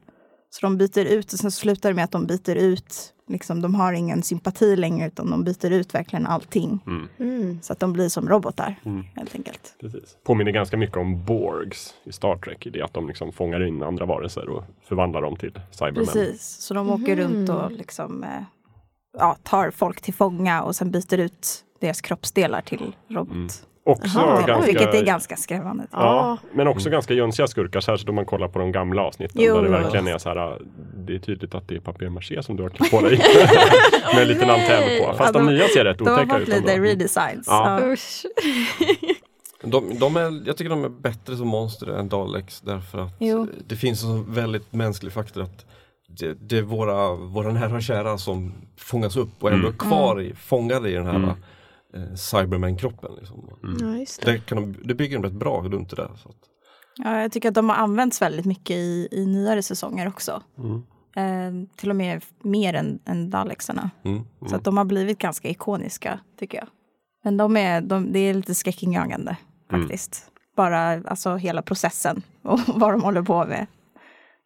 Så de byter ut och sen slutar det med att de byter ut, liksom, de har ingen sympati längre utan de byter ut verkligen allting. Mm. Så att de blir som robotar Mm. helt enkelt. Precis. Påminner ganska mycket om Borgs i Star Trek i det att de liksom fångar in andra varelser och förvandlar dem till Cybermen. Precis, så de åker runt och liksom, eh, ja, tar folk till fånga och sen byter ut deras kroppsdelar till robot. Också Jaha, ganska, Vilket är ganska skrämmande. Ja, men också ganska jönsiga skurkar, särskilt om man kollar på de gamla avsnitten. Jo. Där det verkligen är så här, det är tydligt att det är papier-maché som du har klätt på dig. Med en liten antenn på. Fast Ja, de de- nya ser rätt De har otäcka fått ut. lite ändå. redesigns. Ja. Ja. Usch. De, de är, jag tycker de är bättre som monster än Daleks därför att Jo. det finns en väldigt mänsklig faktor att det, det är våra, våra nära och kära som fångas upp och ändå är kvar i, fångade i den här Mm. Eh, Cyberman-kroppen. Liksom. Ja, just det. Det, kan de, det bygger de rätt bra dumt det är. Så att, Ja, jag tycker att de har använts väldigt mycket i, i nyare säsonger också. Mm. Eh, till och med mer än, än Dalexarna. mm. Så att de har blivit ganska ikoniska, tycker jag. Men de är, de, det är lite skräckinjagande Mm. faktiskt. Bara alltså hela processen och vad de håller på med.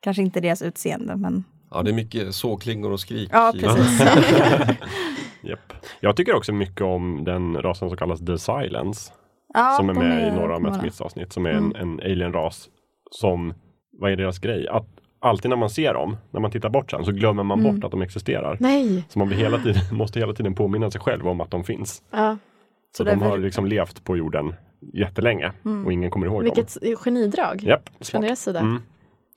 Kanske inte deras utseende, men Ja, det är mycket såklingor och skrik. ja, precis. Japp. Jag tycker också mycket om den rasen som kallas The Silence. ja, som är med i några av Matt. Smiths avsnitt. Som är en, en alien-ras. Som, vad är deras grej? Att alltid när man ser dem, när man tittar bort sen, så glömmer man Mm. bort att de existerar. Nej. Så man blir hela tiden, måste hela tiden påminna sig själv om att de finns. Ja. Så, Så de har liksom levt på jorden jättelänge Mm. och ingen kommer ihåg dem. Vilket genidrag Japp, från deras sida. Mm.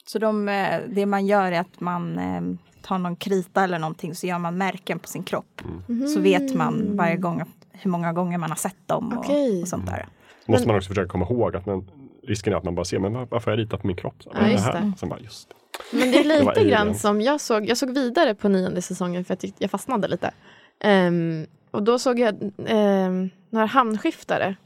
Så de, eh, det man gör är att man eh, tar någon krita eller någonting så gör man märken på sin kropp. Mm. Så vet man varje gång hur många gånger man har sett dem och, Okej. och sånt där. Så måste man också försöka komma ihåg att men, risken är att man bara ser, men var- varför har jag ritat på min kropp? Så, Ja, just det här? det. Sen bara, just det. Men det är Det lite grann som jag såg, jag såg vidare på nionde säsongen för jag tyckte jag fastnade lite. Ehm, och då såg jag um, några hamnskiftare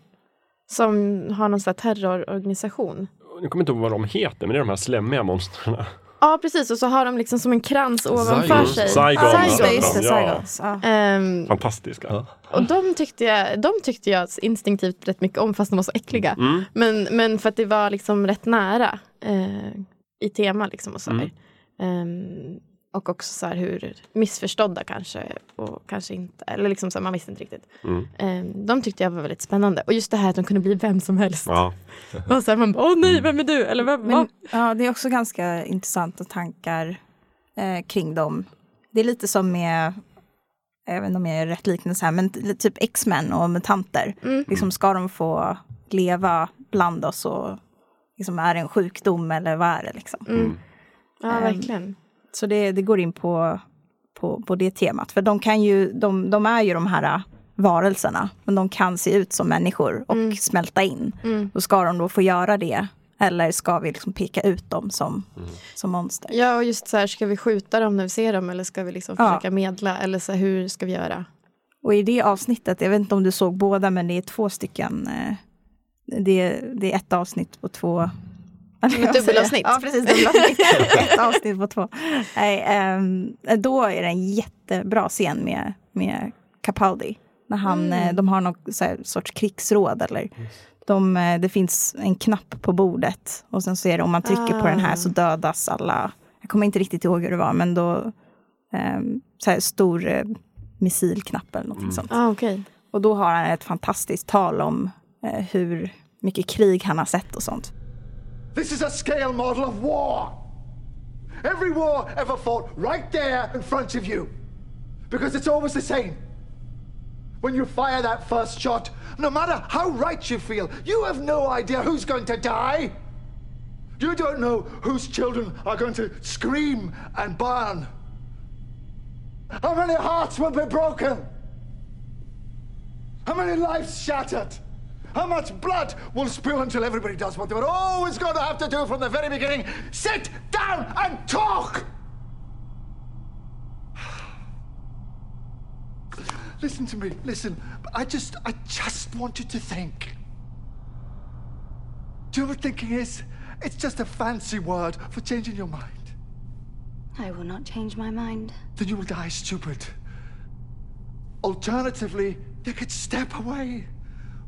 som har någon sån här terrororganisation. Jag kommer inte ihåg vad de heter, men det är de här slemmiga monstren. Ja precis och så har de liksom som en krans ovanför Zygons. sig. Zygons. Ja, just det, just det, Ja. Zygons. Ja. Ehm, Fantastiska. Ja. och de tyckte, jag, de tyckte jag instinktivt rätt mycket om fast de var så äckliga. Mm. Men, men för att det var liksom rätt nära eh, i tema liksom och så här. Ehm, och också så här hur missförstådda kanske och kanske inte, eller liksom så här, man visste inte riktigt. Mm. Ehm, de tyckte jag var väldigt spännande. Och just det här att de kunde bli vem som helst. Ja. Och så här, man bara, åh nej, vem är du? Eller vem, Men, ja, det är också ganska intressanta tankar eh, kring dem. Det är lite som med, jag vet inte om jag är rätt liknelse här, men typ X-Men och mutanter. Mm. Liksom ska de få leva bland oss och liksom är det en sjukdom eller vad är det liksom? Mm. Ja, Ehm, verkligen. Så det, det går in på, på, på det temat. För de, kan ju, de, de är ju de här varelserna, men de kan se ut som människor och Mm. smälta in. Mm. Och ska de då få göra det? Eller ska vi liksom peka ut dem som, som monster? Ja, och just så här, ska vi skjuta dem när vi ser dem eller ska vi liksom Ja. försöka medla? Eller så här, hur ska vi göra? Och i det avsnittet, jag vet inte om du såg båda, men det är två stycken. Eh, det, det är ett avsnitt på två... dubbelavsnitt. Ja, precis. Dubbelavsnitt. ett avsnitt på två. Nej, ehm, då är det en jättebra scen med, med Capaldi. När han, eh, de har någon sorts krigsråd. Eller, de, eh, det finns en knapp på bordet och sen så är det om man trycker på den här så dödas alla. Jag kommer inte riktigt ihåg hur det var, men då... ehm, så här, stor eh, missilknapp eller något sånt. Ah, okej. Och då har han ett fantastiskt tal om eh, hur mycket krig han har sett och sånt. This is a scale model of war. Every war ever fought right there in front of you. Because it's always the same. When you fire that first shot, no matter how right you feel, you have no idea who's going to die. You don't know whose children are going to scream and burn. How many hearts will be broken? How many lives shattered? How much blood will spill until everybody does what they were always going to have to do from the very beginning? Sit down and talk! Listen to me, listen. I just, I just want you to think. Do you know what thinking is? It's just a fancy word for changing your mind. I will not change my mind. Then you will die stupid. Alternatively, you could step away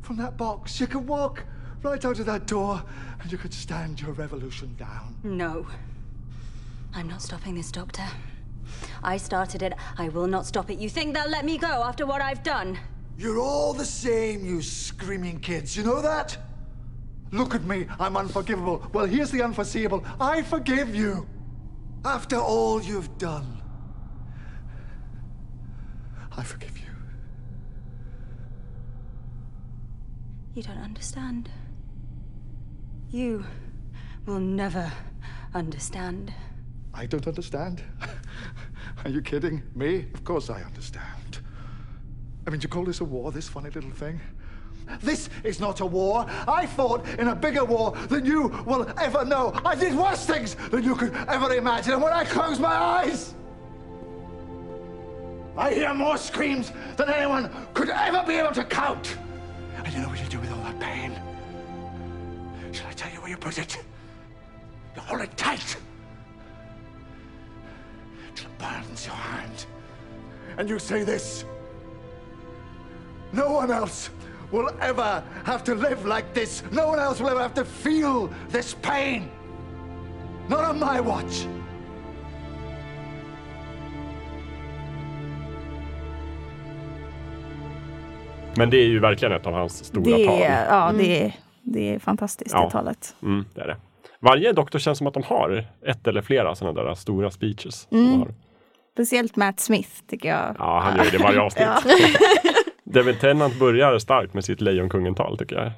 from that box. You could walk right out of that door and you could stand your revolution down. No. I'm not stopping this, Doctor. I started it. I will not stop it. You think they'll let me go after what I've done? You're all the same, you screaming kids. You know that? Look at me. I'm unforgivable. Well, here's the unforeseeable. I forgive you. After all you've done, I forgive you. You don't understand. You will never understand. I don't understand. Are you kidding? Me? Of course I understand. I mean, do you call this a war, this funny little thing? This is not a war. I fought in a bigger war than you will ever know. I did worse things than you could ever imagine. And when I close my eyes, I hear more screams than anyone could ever be able to count. And you know what you do with all that pain? Shall I tell you where you put it? You hold it tight till it burns your hand. And you say this No one else will ever have to live like this. No one else will ever have to feel this pain. Not on my watch. Men det är ju verkligen ett av hans stora Det tal. ja, det är, det är fantastiskt, Ja. det talet. Mm, det är det. Varje doktor känns som att de har ett eller flera sådana där stora speeches. som Mm. de har. Speciellt Matt Smith tycker jag. Ja, han gör det varje avsnitt. David Tennant börjar starkt med sitt Lejonkungen-tal tycker jag.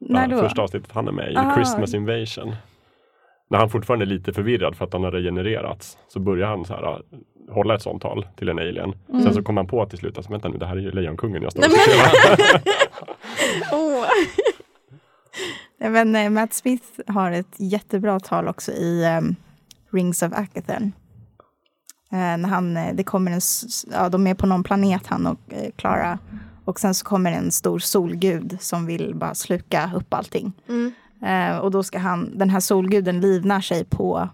När då? Första avsnittet han är med i, The Ah. Christmas Invasion. När han fortfarande är lite förvirrad för att han har regenererats så börjar han så här, äh, hålla ett sånt tal till en alien. Mm. Sen så kommer han på till slut att vänta nu, det här är ju Lejonkungen jag står och. Åh. Nej, Men eh, Matt Smith har ett jättebra tal också i ehm, Rings of Akathon. Eh, när han, eh, det kommer en, ja, de är på någon planet han och Clara. Och sen så kommer en stor solgud som vill bara sluka upp allting. Eh, och då ska han, den här solguden livnär sig på,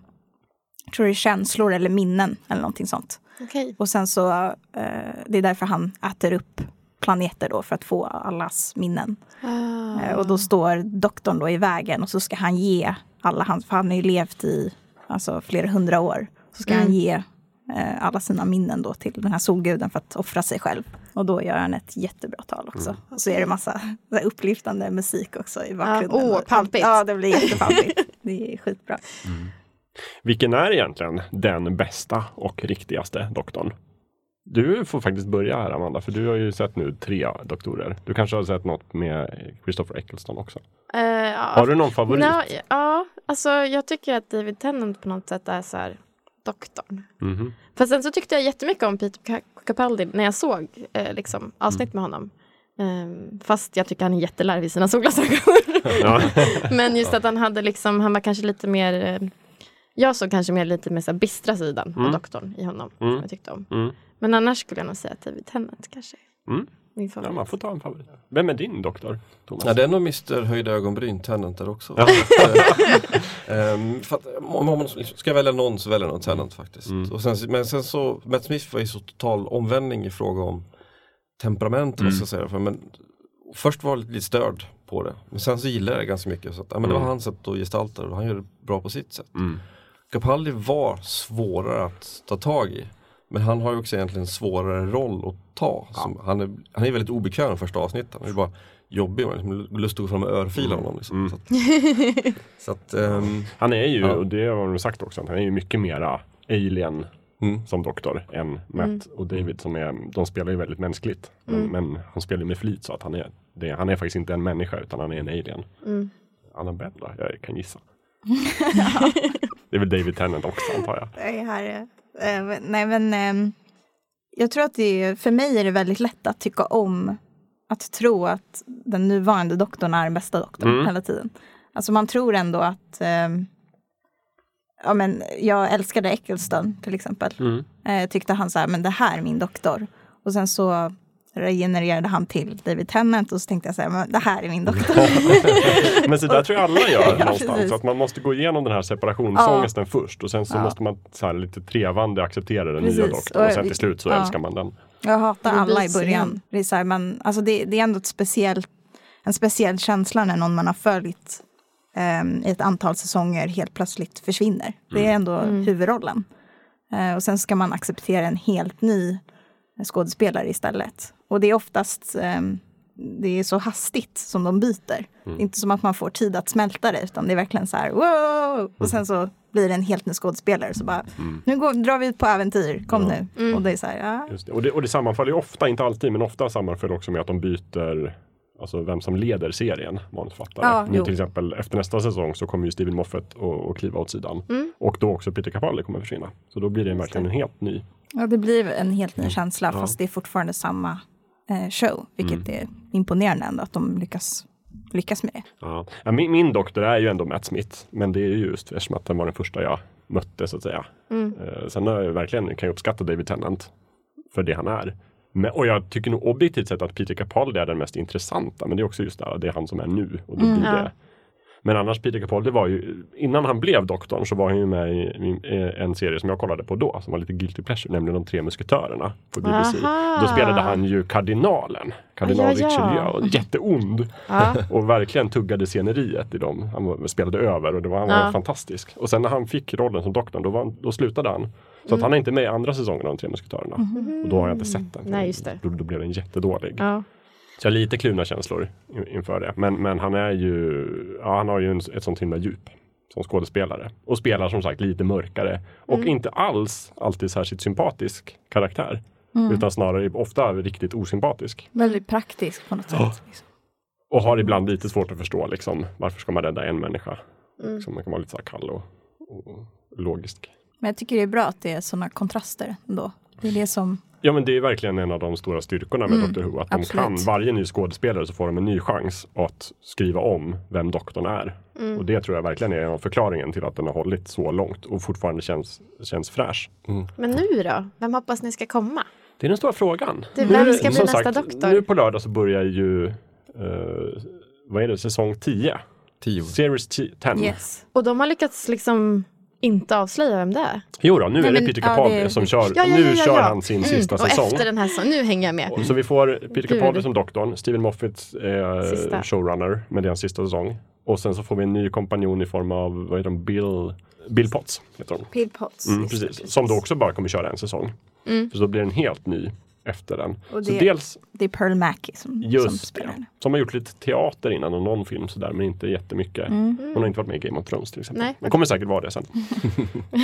jag tror är känslor eller minnen eller någonting sånt. Okej. Och sen så, eh, det är därför han äter upp planeter då för att få allas minnen. Ah. Eh, Och då står doktorn då i vägen och så ska han ge alla hans, för han har ju levt i alltså, flera hundra år. Så ska han ge alla sina minnen då till den här solguden för att offra sig själv. Och då gör han ett jättebra tal också. Och så är det massa upplyftande musik också i bakgrunden. åh, Och allt- pampigt. Ja, det blir jättepampigt. det är skitbra. Vilken är egentligen den bästa och riktigaste doktorn? Du får faktiskt börja här Amanda, för du har ju sett nu tre doktorer. Du kanske har sett något med Christopher Eccleston också. Eh, ja. Har du någon favorit? Ja, alltså jag tycker att David Tennant på något sätt är så här doktorn. Mhm. Fast sen så tyckte jag jättemycket om Peter Ca- Capaldi när jag såg eh, liksom, avsnitt med honom. Ehm, fast jag tycker han är jättelarvig i sina solglasögon. Men just att han hade liksom, han var kanske lite mer eh, jag såg kanske mer lite mer så här bistra sidan av doktorn i honom. Som jag tyckte om. Mm. Men annars skulle jag nog säga att David Tennant kanske min Ja, favorit. man får ta en favorit. Vem är din doktor? Thomas? Ja, det är nog Mr Höjda ögonbryn, Tennant där också. Ja. För att, om man ska välja någon så väljer jag nog Tennant faktiskt. Mm. Och sen, men sen så, Matt Smith var ju så total omvändning i fråga om temperament. Mm. vad Ska jag säga. För, men, först var jag lite störd på det. Men sen så gillade jag det ganska mycket. Så att, ja, men det var Mm. hans sätt att gestalta det och han gör det bra på sitt sätt. Mm. Capaldi var svårare att ta tag i. Men han har ju också egentligen en svårare roll att ta. Som, han, är, han är väldigt obekväm i första avsnittet. Han är bara jobbig. Man liksom lust att gå fram och örfila honom. Liksom. Mm. Så att, så att, ehm, Han är ju, Ja. och det har de sagt också, att han är ju mycket mera alien mm. som doktor än Matt och David som är, de spelar ju väldigt mänskligt. Men, men han spelar ju med flit så att han är, det, han är faktiskt inte en människa utan han är en alien. Annabelle då? Jag kan gissa. det är väl David Tennant också antar jag. Det är här, eh, nej men ehm, jag tror att det är, för mig är det väldigt lätt att tycka om att tro att den nuvarande doktorn är den bästa doktorn Mm. hela tiden. Alltså man tror ändå att ehm, Ja men jag älskade Eccleston till exempel. Mm. Eh, tyckte han så här, men det här är min doktor. Och sen så regenererade han till David Tennant och så tänkte jag så här, men det här är min doktor. Men så där tror jag alla gör Ja, någonstans. precis. Att man måste gå igenom den här separationsångesten först och sen så Ja. måste man så här lite trevande acceptera den nya Precis. doktorn. Och sen till slut så ja. älskar man den. Jag hatar alla i början. Det är, så här, man, alltså det, det är ändå ett speciellt, en speciell känsla när någon man har följt ehm, i ett antal säsonger helt plötsligt försvinner. Det är ändå huvudrollen. Eh, och sen ska man acceptera en helt ny skådespelare istället. Och det är oftast ehm, det är så hastigt som de byter. Är inte som att man får tid att smälta det utan det är verkligen så här wow! Och sen så blir det en helt ny skådespelare så bara nu går, drar vi ut på äventyr, kom nu. Och det är så här, ja. Just det. Och, det, och det sammanfaller ju ofta, inte alltid, men ofta sammanfaller också med att de byter Alltså vem som leder serien, manusförfattare. Ja, nu jo. till exempel efter nästa säsong så kommer ju Steven Moffat att kliva åt sidan. Mm. Och då också Peter Capaldi kommer försvinna. Så då blir det verkligen en helt ny. Ja, det blir en helt ny känsla fast det är fortfarande samma show. Vilket är imponerande ändå att de lyckas, lyckas med det. Ja. Ja, min, min doktor är ju ändå Matt Smith. Men det är ju just eftersom att den var den första jag mötte så att säga. Eh, sen har jag verkligen, kan jag uppskatta David Tennant för det han är. Men, och jag tycker nog objektivt sett att Peter Capaldi är den mest intressanta. Men det är också just det, det är han som är nu. Och då blir det. Men annars Peter Capaldi var ju, innan han blev doktorn så var han ju med i, en serie som jag kollade på då, som var lite guilty pleasure, nämligen De tre musketörerna på BBC. Aha. Då spelade han ju kardinalen, kardinal Ja, ja. Richelieu, jätteond. Ja. Och verkligen tuggade sceneriet i dem. Han spelade över och det var, han var Ja. fantastisk. Och sen när han fick rollen som doktorn, då, var då slutade han. Så att han är inte med i andra säsongen av De tre musketörerna. Och då har jag inte sett den. Nej, just det. Då, då blev den jättedålig. Ja. Så jag har lite kluvna känslor in- inför det. Men, men han är ju, ja, han har ju en, ett sånt himla djup som skådespelare. Och spelar som sagt lite mörkare. Och Mm. inte alls alltid särskilt sympatisk karaktär. Mm. Utan snarare ofta riktigt osympatisk. Väldigt praktisk på något sätt. Liksom. Och har ibland lite svårt att förstå liksom, varför ska man rädda en människa. Mm. Liksom, man kan vara lite så kall och, och logisk. Men jag tycker det är bra att det är sådana kontraster ändå. Det är det som, Ja men det är verkligen en av de stora styrkorna med Mm, Doctor Who. Att de absolut. kan, varje ny skådespelare så får de en ny chans att skriva om vem doktorn är. Mm. Och det tror jag verkligen är en av förklaringen till att den har hållit så långt och fortfarande känns, känns fräsch. Men nu då? Vem hoppas ni ska komma? Det är den stora frågan. Det- vem Nu- ska bli nästa sagt, doktor? Nu på lördag så börjar ju eh, vad är det, säsong 10? Tio. Series 10. yes. Och de har lyckats liksom inte avslöja vem det är. Jo då, nu Nej, är det men- Peter ja, Capaldi det- som kör. Ja, ja, nu ja, ja, kör ja. han sin sista och säsong. efter den här säsongen, nu hänger jag med. Så vi får Peter Capaldi Gud. som doktorn, Steven Moffat eh, showrunner med deras sista säsong. Och sen så får vi en ny kompanjon i form av, vad heter de, Bill, Bill Potts. Heter de. Pill Potts. Mm, det, precis. Som då också bara kommer köra en säsong. Så då blir den helt ny efter den. Och Så det- dels Det är Pearl Mackie som, som just spelar det. Som har gjort lite teater innan och någon film sådär men inte jättemycket. Mm. Hon har inte varit med i Game of Thrones till exempel. Nej. Men kommer säkert vara det sen.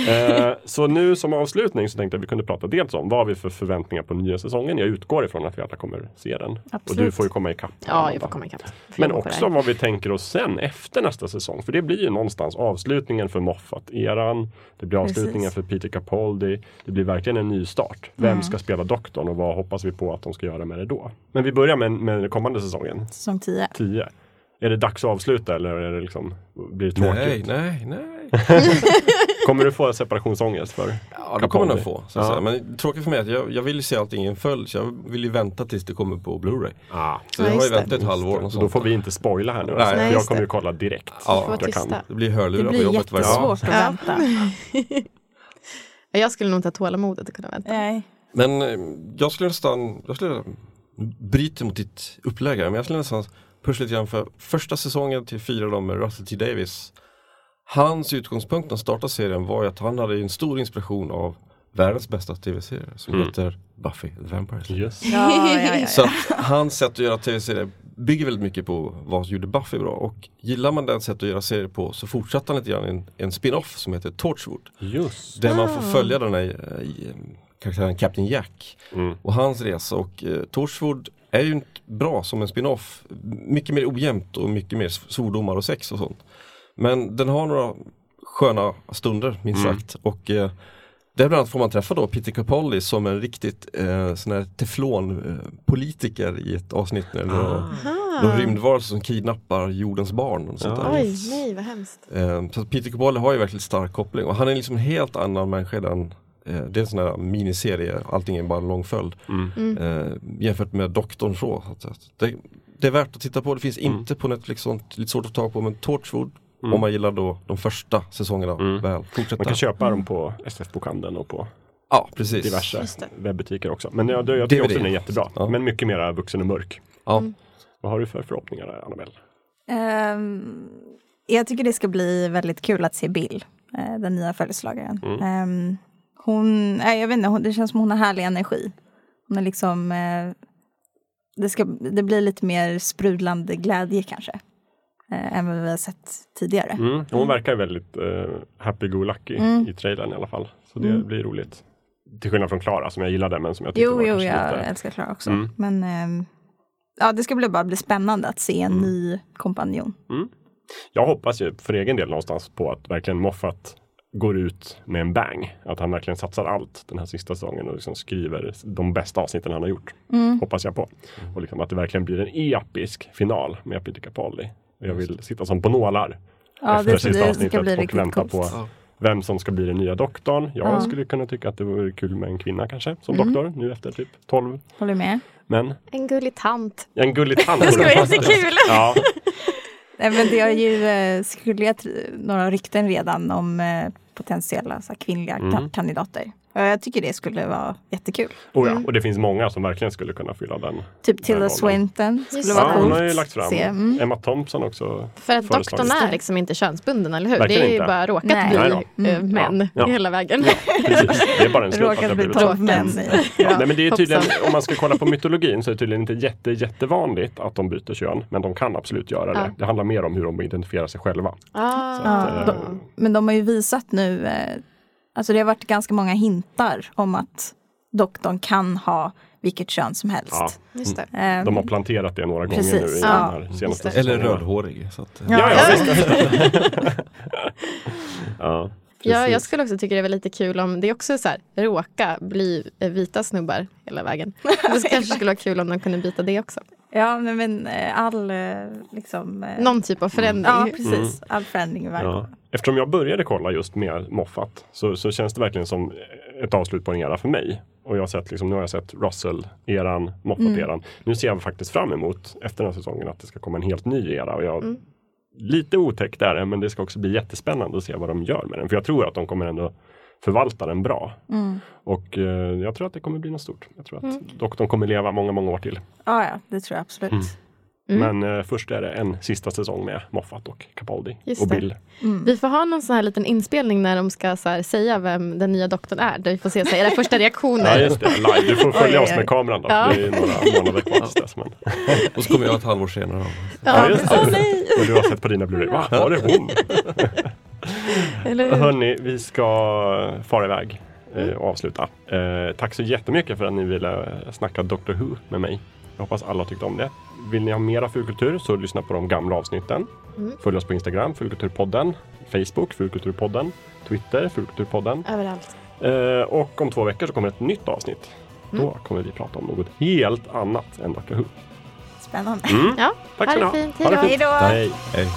eh, så nu som avslutning så tänkte jag att vi kunde prata dels om vad har vi för förväntningar på nya säsongen. Jag utgår ifrån att vi alla kommer se den. Och du Absolut. får ju komma ikapp. Ja, jag får komma ikapp. Får Men också vad vi tänker oss sen efter nästa säsong. För det blir ju någonstans avslutningen för Moffat-eran. Det blir avslutningen Precis. för Peter Capaldi. Det blir verkligen en ny start. Vem Mm. ska spela doktorn och vad hoppas vi på att de ska göra med det då? Men vi börjar med, med den kommande säsongen, Säsong 10. 10. Är det dags att avsluta eller är det liksom, blir det Nej, tråkigt? nej, nej. Kommer du få separationsångest för? Ja, det kommer jag nog få. Så att Ja. säga. Men tråkigt för mig är att jag, jag vill ju se allting i en följd. Så jag vill ju vänta tills det kommer på Blu-ray. Ah, Så Ja, jag har ju det. väntat ett halvår. Och så då får vi inte spoila här nu. Nej. Alltså, Nej, för jag kommer det. ju kolla direkt. Ja. Jag kan. Det blir Det hörlurar på blir jobbet varje dag. jättesvårt att vänta. Ja, Jag skulle nog inte ha tålamodet att kunna vänta. Nej. Men eh, jag skulle nästan, jag skulle bryta mot ditt upplägg här, men jag skulle nästan pusha lite grann för första säsongen till fyra dem med Russell T Davis. Hans utgångspunkt när han startade serien var ju att han hade en stor inspiration av världens bästa tv-serie som Mm. heter Buffy the Vampire Slayer. Yes. Ja, ja, ja, Så hans sätt att göra tv-serier bygger väldigt mycket på vad gjorde Buffy bra och gillar man det sättet att göra serier på så fortsatte han lite grann en, en spin-off som heter Torchwood. Just. Där man får följa den här i, eh, karaktären Captain Jack Mm. och hans resa och eh, Torchwood är ju inte bra som en spin-off. Mycket mer ojämnt och mycket mer svordomar och sex och sånt. Men den har några sköna stunder minst Mm. sagt och eh, Där bland annat får man träffa då Peter Capaldi som en riktigt eh, sån här teflonpolitiker i ett avsnitt när det var de rymdvarelser som kidnappar jordens barn. Och sånt Ja. där. Oj, nej vad hemskt. Eh, så Peter Capaldi har ju verkligen stark koppling och han är liksom en helt annan människa än eh, det är en sån här miniserie, allting är bara en lång följd. Mm. Eh, jämfört med Doktorn så. det, det är värt att titta på, det finns Mm. inte på Netflix, sånt, lite svårt att ta på men Torchwood om man gillar då de första säsongerna Mm. väl. Fortsätta. Man kan köpa dem på SF-bokhandeln och på Ja, precis. diverse webbutiker också. Men jag, jag tycker också den är jättebra. Ja. Men mycket mer vuxen och mörk. Ja. Vad har du för förhoppningar Annabelle? Ehm, jag tycker det ska bli väldigt kul att se Bill, eh, den nya följeslagaren. Mm. Hon, nej, jag vet inte, hon, det känns som hon har härlig energi. Hon är liksom, eh, det, ska, det blir lite mer sprudlande glädje kanske. Eh, än vad vi har sett tidigare. Mm. Hon verkar väldigt uh, happy-go-lucky Mm. i trailern i alla fall. Så det Mm. blir roligt. Till skillnad från Klara som jag gillade men som jag tyckte Jo, var jo, jag lite... älskar Klara också. Mm. Men ehm, ja, det ska bli, bara bli spännande att se en Mm. ny kompanjon. Jag hoppas ju för egen del någonstans på att verkligen Moffat går ut med en bang. Att han verkligen satsar allt den här sista säsongen och liksom skriver de bästa avsnitten han har gjort. Mm. Hoppas jag på. Och liksom att det verkligen blir en episk final med Peter Capaldi. Och jag vill sitta som på nålar Ja, efter det, sista det avsnittet ska bli och vänta coolt. på Ja. vem som ska bli den nya doktorn. Jag Ja. skulle kunna tycka att det vore kul med en kvinna kanske som Mm. doktor nu efter typ 12 Håller du med? men En gullig tant. en gullig tant. Det skulle vara jättekul. Ja, Nej, men det har ju eh, cirkulerat några rykten redan om eh, potentiella så här, kvinnliga Mm. ka- kandidater. Jag tycker det skulle vara jättekul. oh ja. och det finns många som verkligen skulle kunna fylla den. Typ. Tilda Swinton skulle Just vara Ja, hon har ju lagt fram. Mm. Emma Thompson också. För att doktorn är liksom inte könsbunden, eller hur? Verkligen det är ju inte. bara råkat Nej. bli Nej eh, Mm. män Ja. hela vägen. Det är bara en slump att det blivit så. män. Ja, nej, men det är tydligen, om man ska kolla på mytologin så är det tydligen inte jätte, jättevanligt att de byter kön. Men de kan absolut göra det. Ja. Det handlar mer om hur de identifierar sig själva. Ah. Ja, eh, de, men de har ju visat nu, eh, alltså det har varit ganska många hintar om att doktorn kan ha vilket kön som helst. Ja, Just det. Eh, de har planterat det några gånger Precis, nu i ja. den här senaste. Eller rödhårig. Så att, Ja, ja, Ja. jag skulle också tycka det var lite kul om det också så här, råka bli vita snubbar hela vägen. Det kanske skulle vara kul om de kunde byta det också. Ja, men, men eh, all eh, liksom... eh, Någon typ av förändring. Ja, precis. All förändring i världen. Ja. Eftersom jag började kolla just med Moffat så, så känns det verkligen som ett avslut på en era för mig. Och jag har sett, liksom, nu har jag sett Russell-eran, Moffat-eran. Nu ser jag faktiskt fram emot efter den här säsongen att det ska komma en helt ny era. Och jag, Lite otäckt är det, men det ska också bli jättespännande att se vad de gör med den. För jag tror att de kommer ändå förvalta den bra. Och eh, jag tror att det kommer bli något stort. Jag tror att doktorn kommer leva många, många år till. Ja, ja, det tror jag absolut. Mm. Mm. Men eh, först är det en sista säsong med Moffat och Capaldi Just och. Bill. Vi får ha någon sån här liten inspelning när de ska så här, säga vem den nya doktorn är. Där vi får se så här, era första reaktioner. Ja just det, live. Du får följa Oj, oss med kameran då. Ja. Det är några månader kvar tills dess. Men... Och så kommer jag ett halvår senare. Ja, just det. Och du har sett på dina Blu-ray. Va, var det hon? Eller hur? Hörni, vi ska fara iväg eh, och avsluta. Eh, tack så jättemycket för att ni ville snacka Doctor Who med mig. Jag hoppas alla tyckte om det. Vill ni ha mera fulkultur så lyssna på de gamla avsnitten. Följ oss på Instagram, Fulkulturpodden. Facebook, Fulkulturpodden. Twitter, Fulkulturpodden. Överallt. Eh, och om två veckor så kommer ett nytt avsnitt. Då kommer vi prata om något helt annat än Doctor Who. Spännande. Mm. Ja, Tack ha det fint. Ha det Hej då. fint. Hej då. Hej. Hej.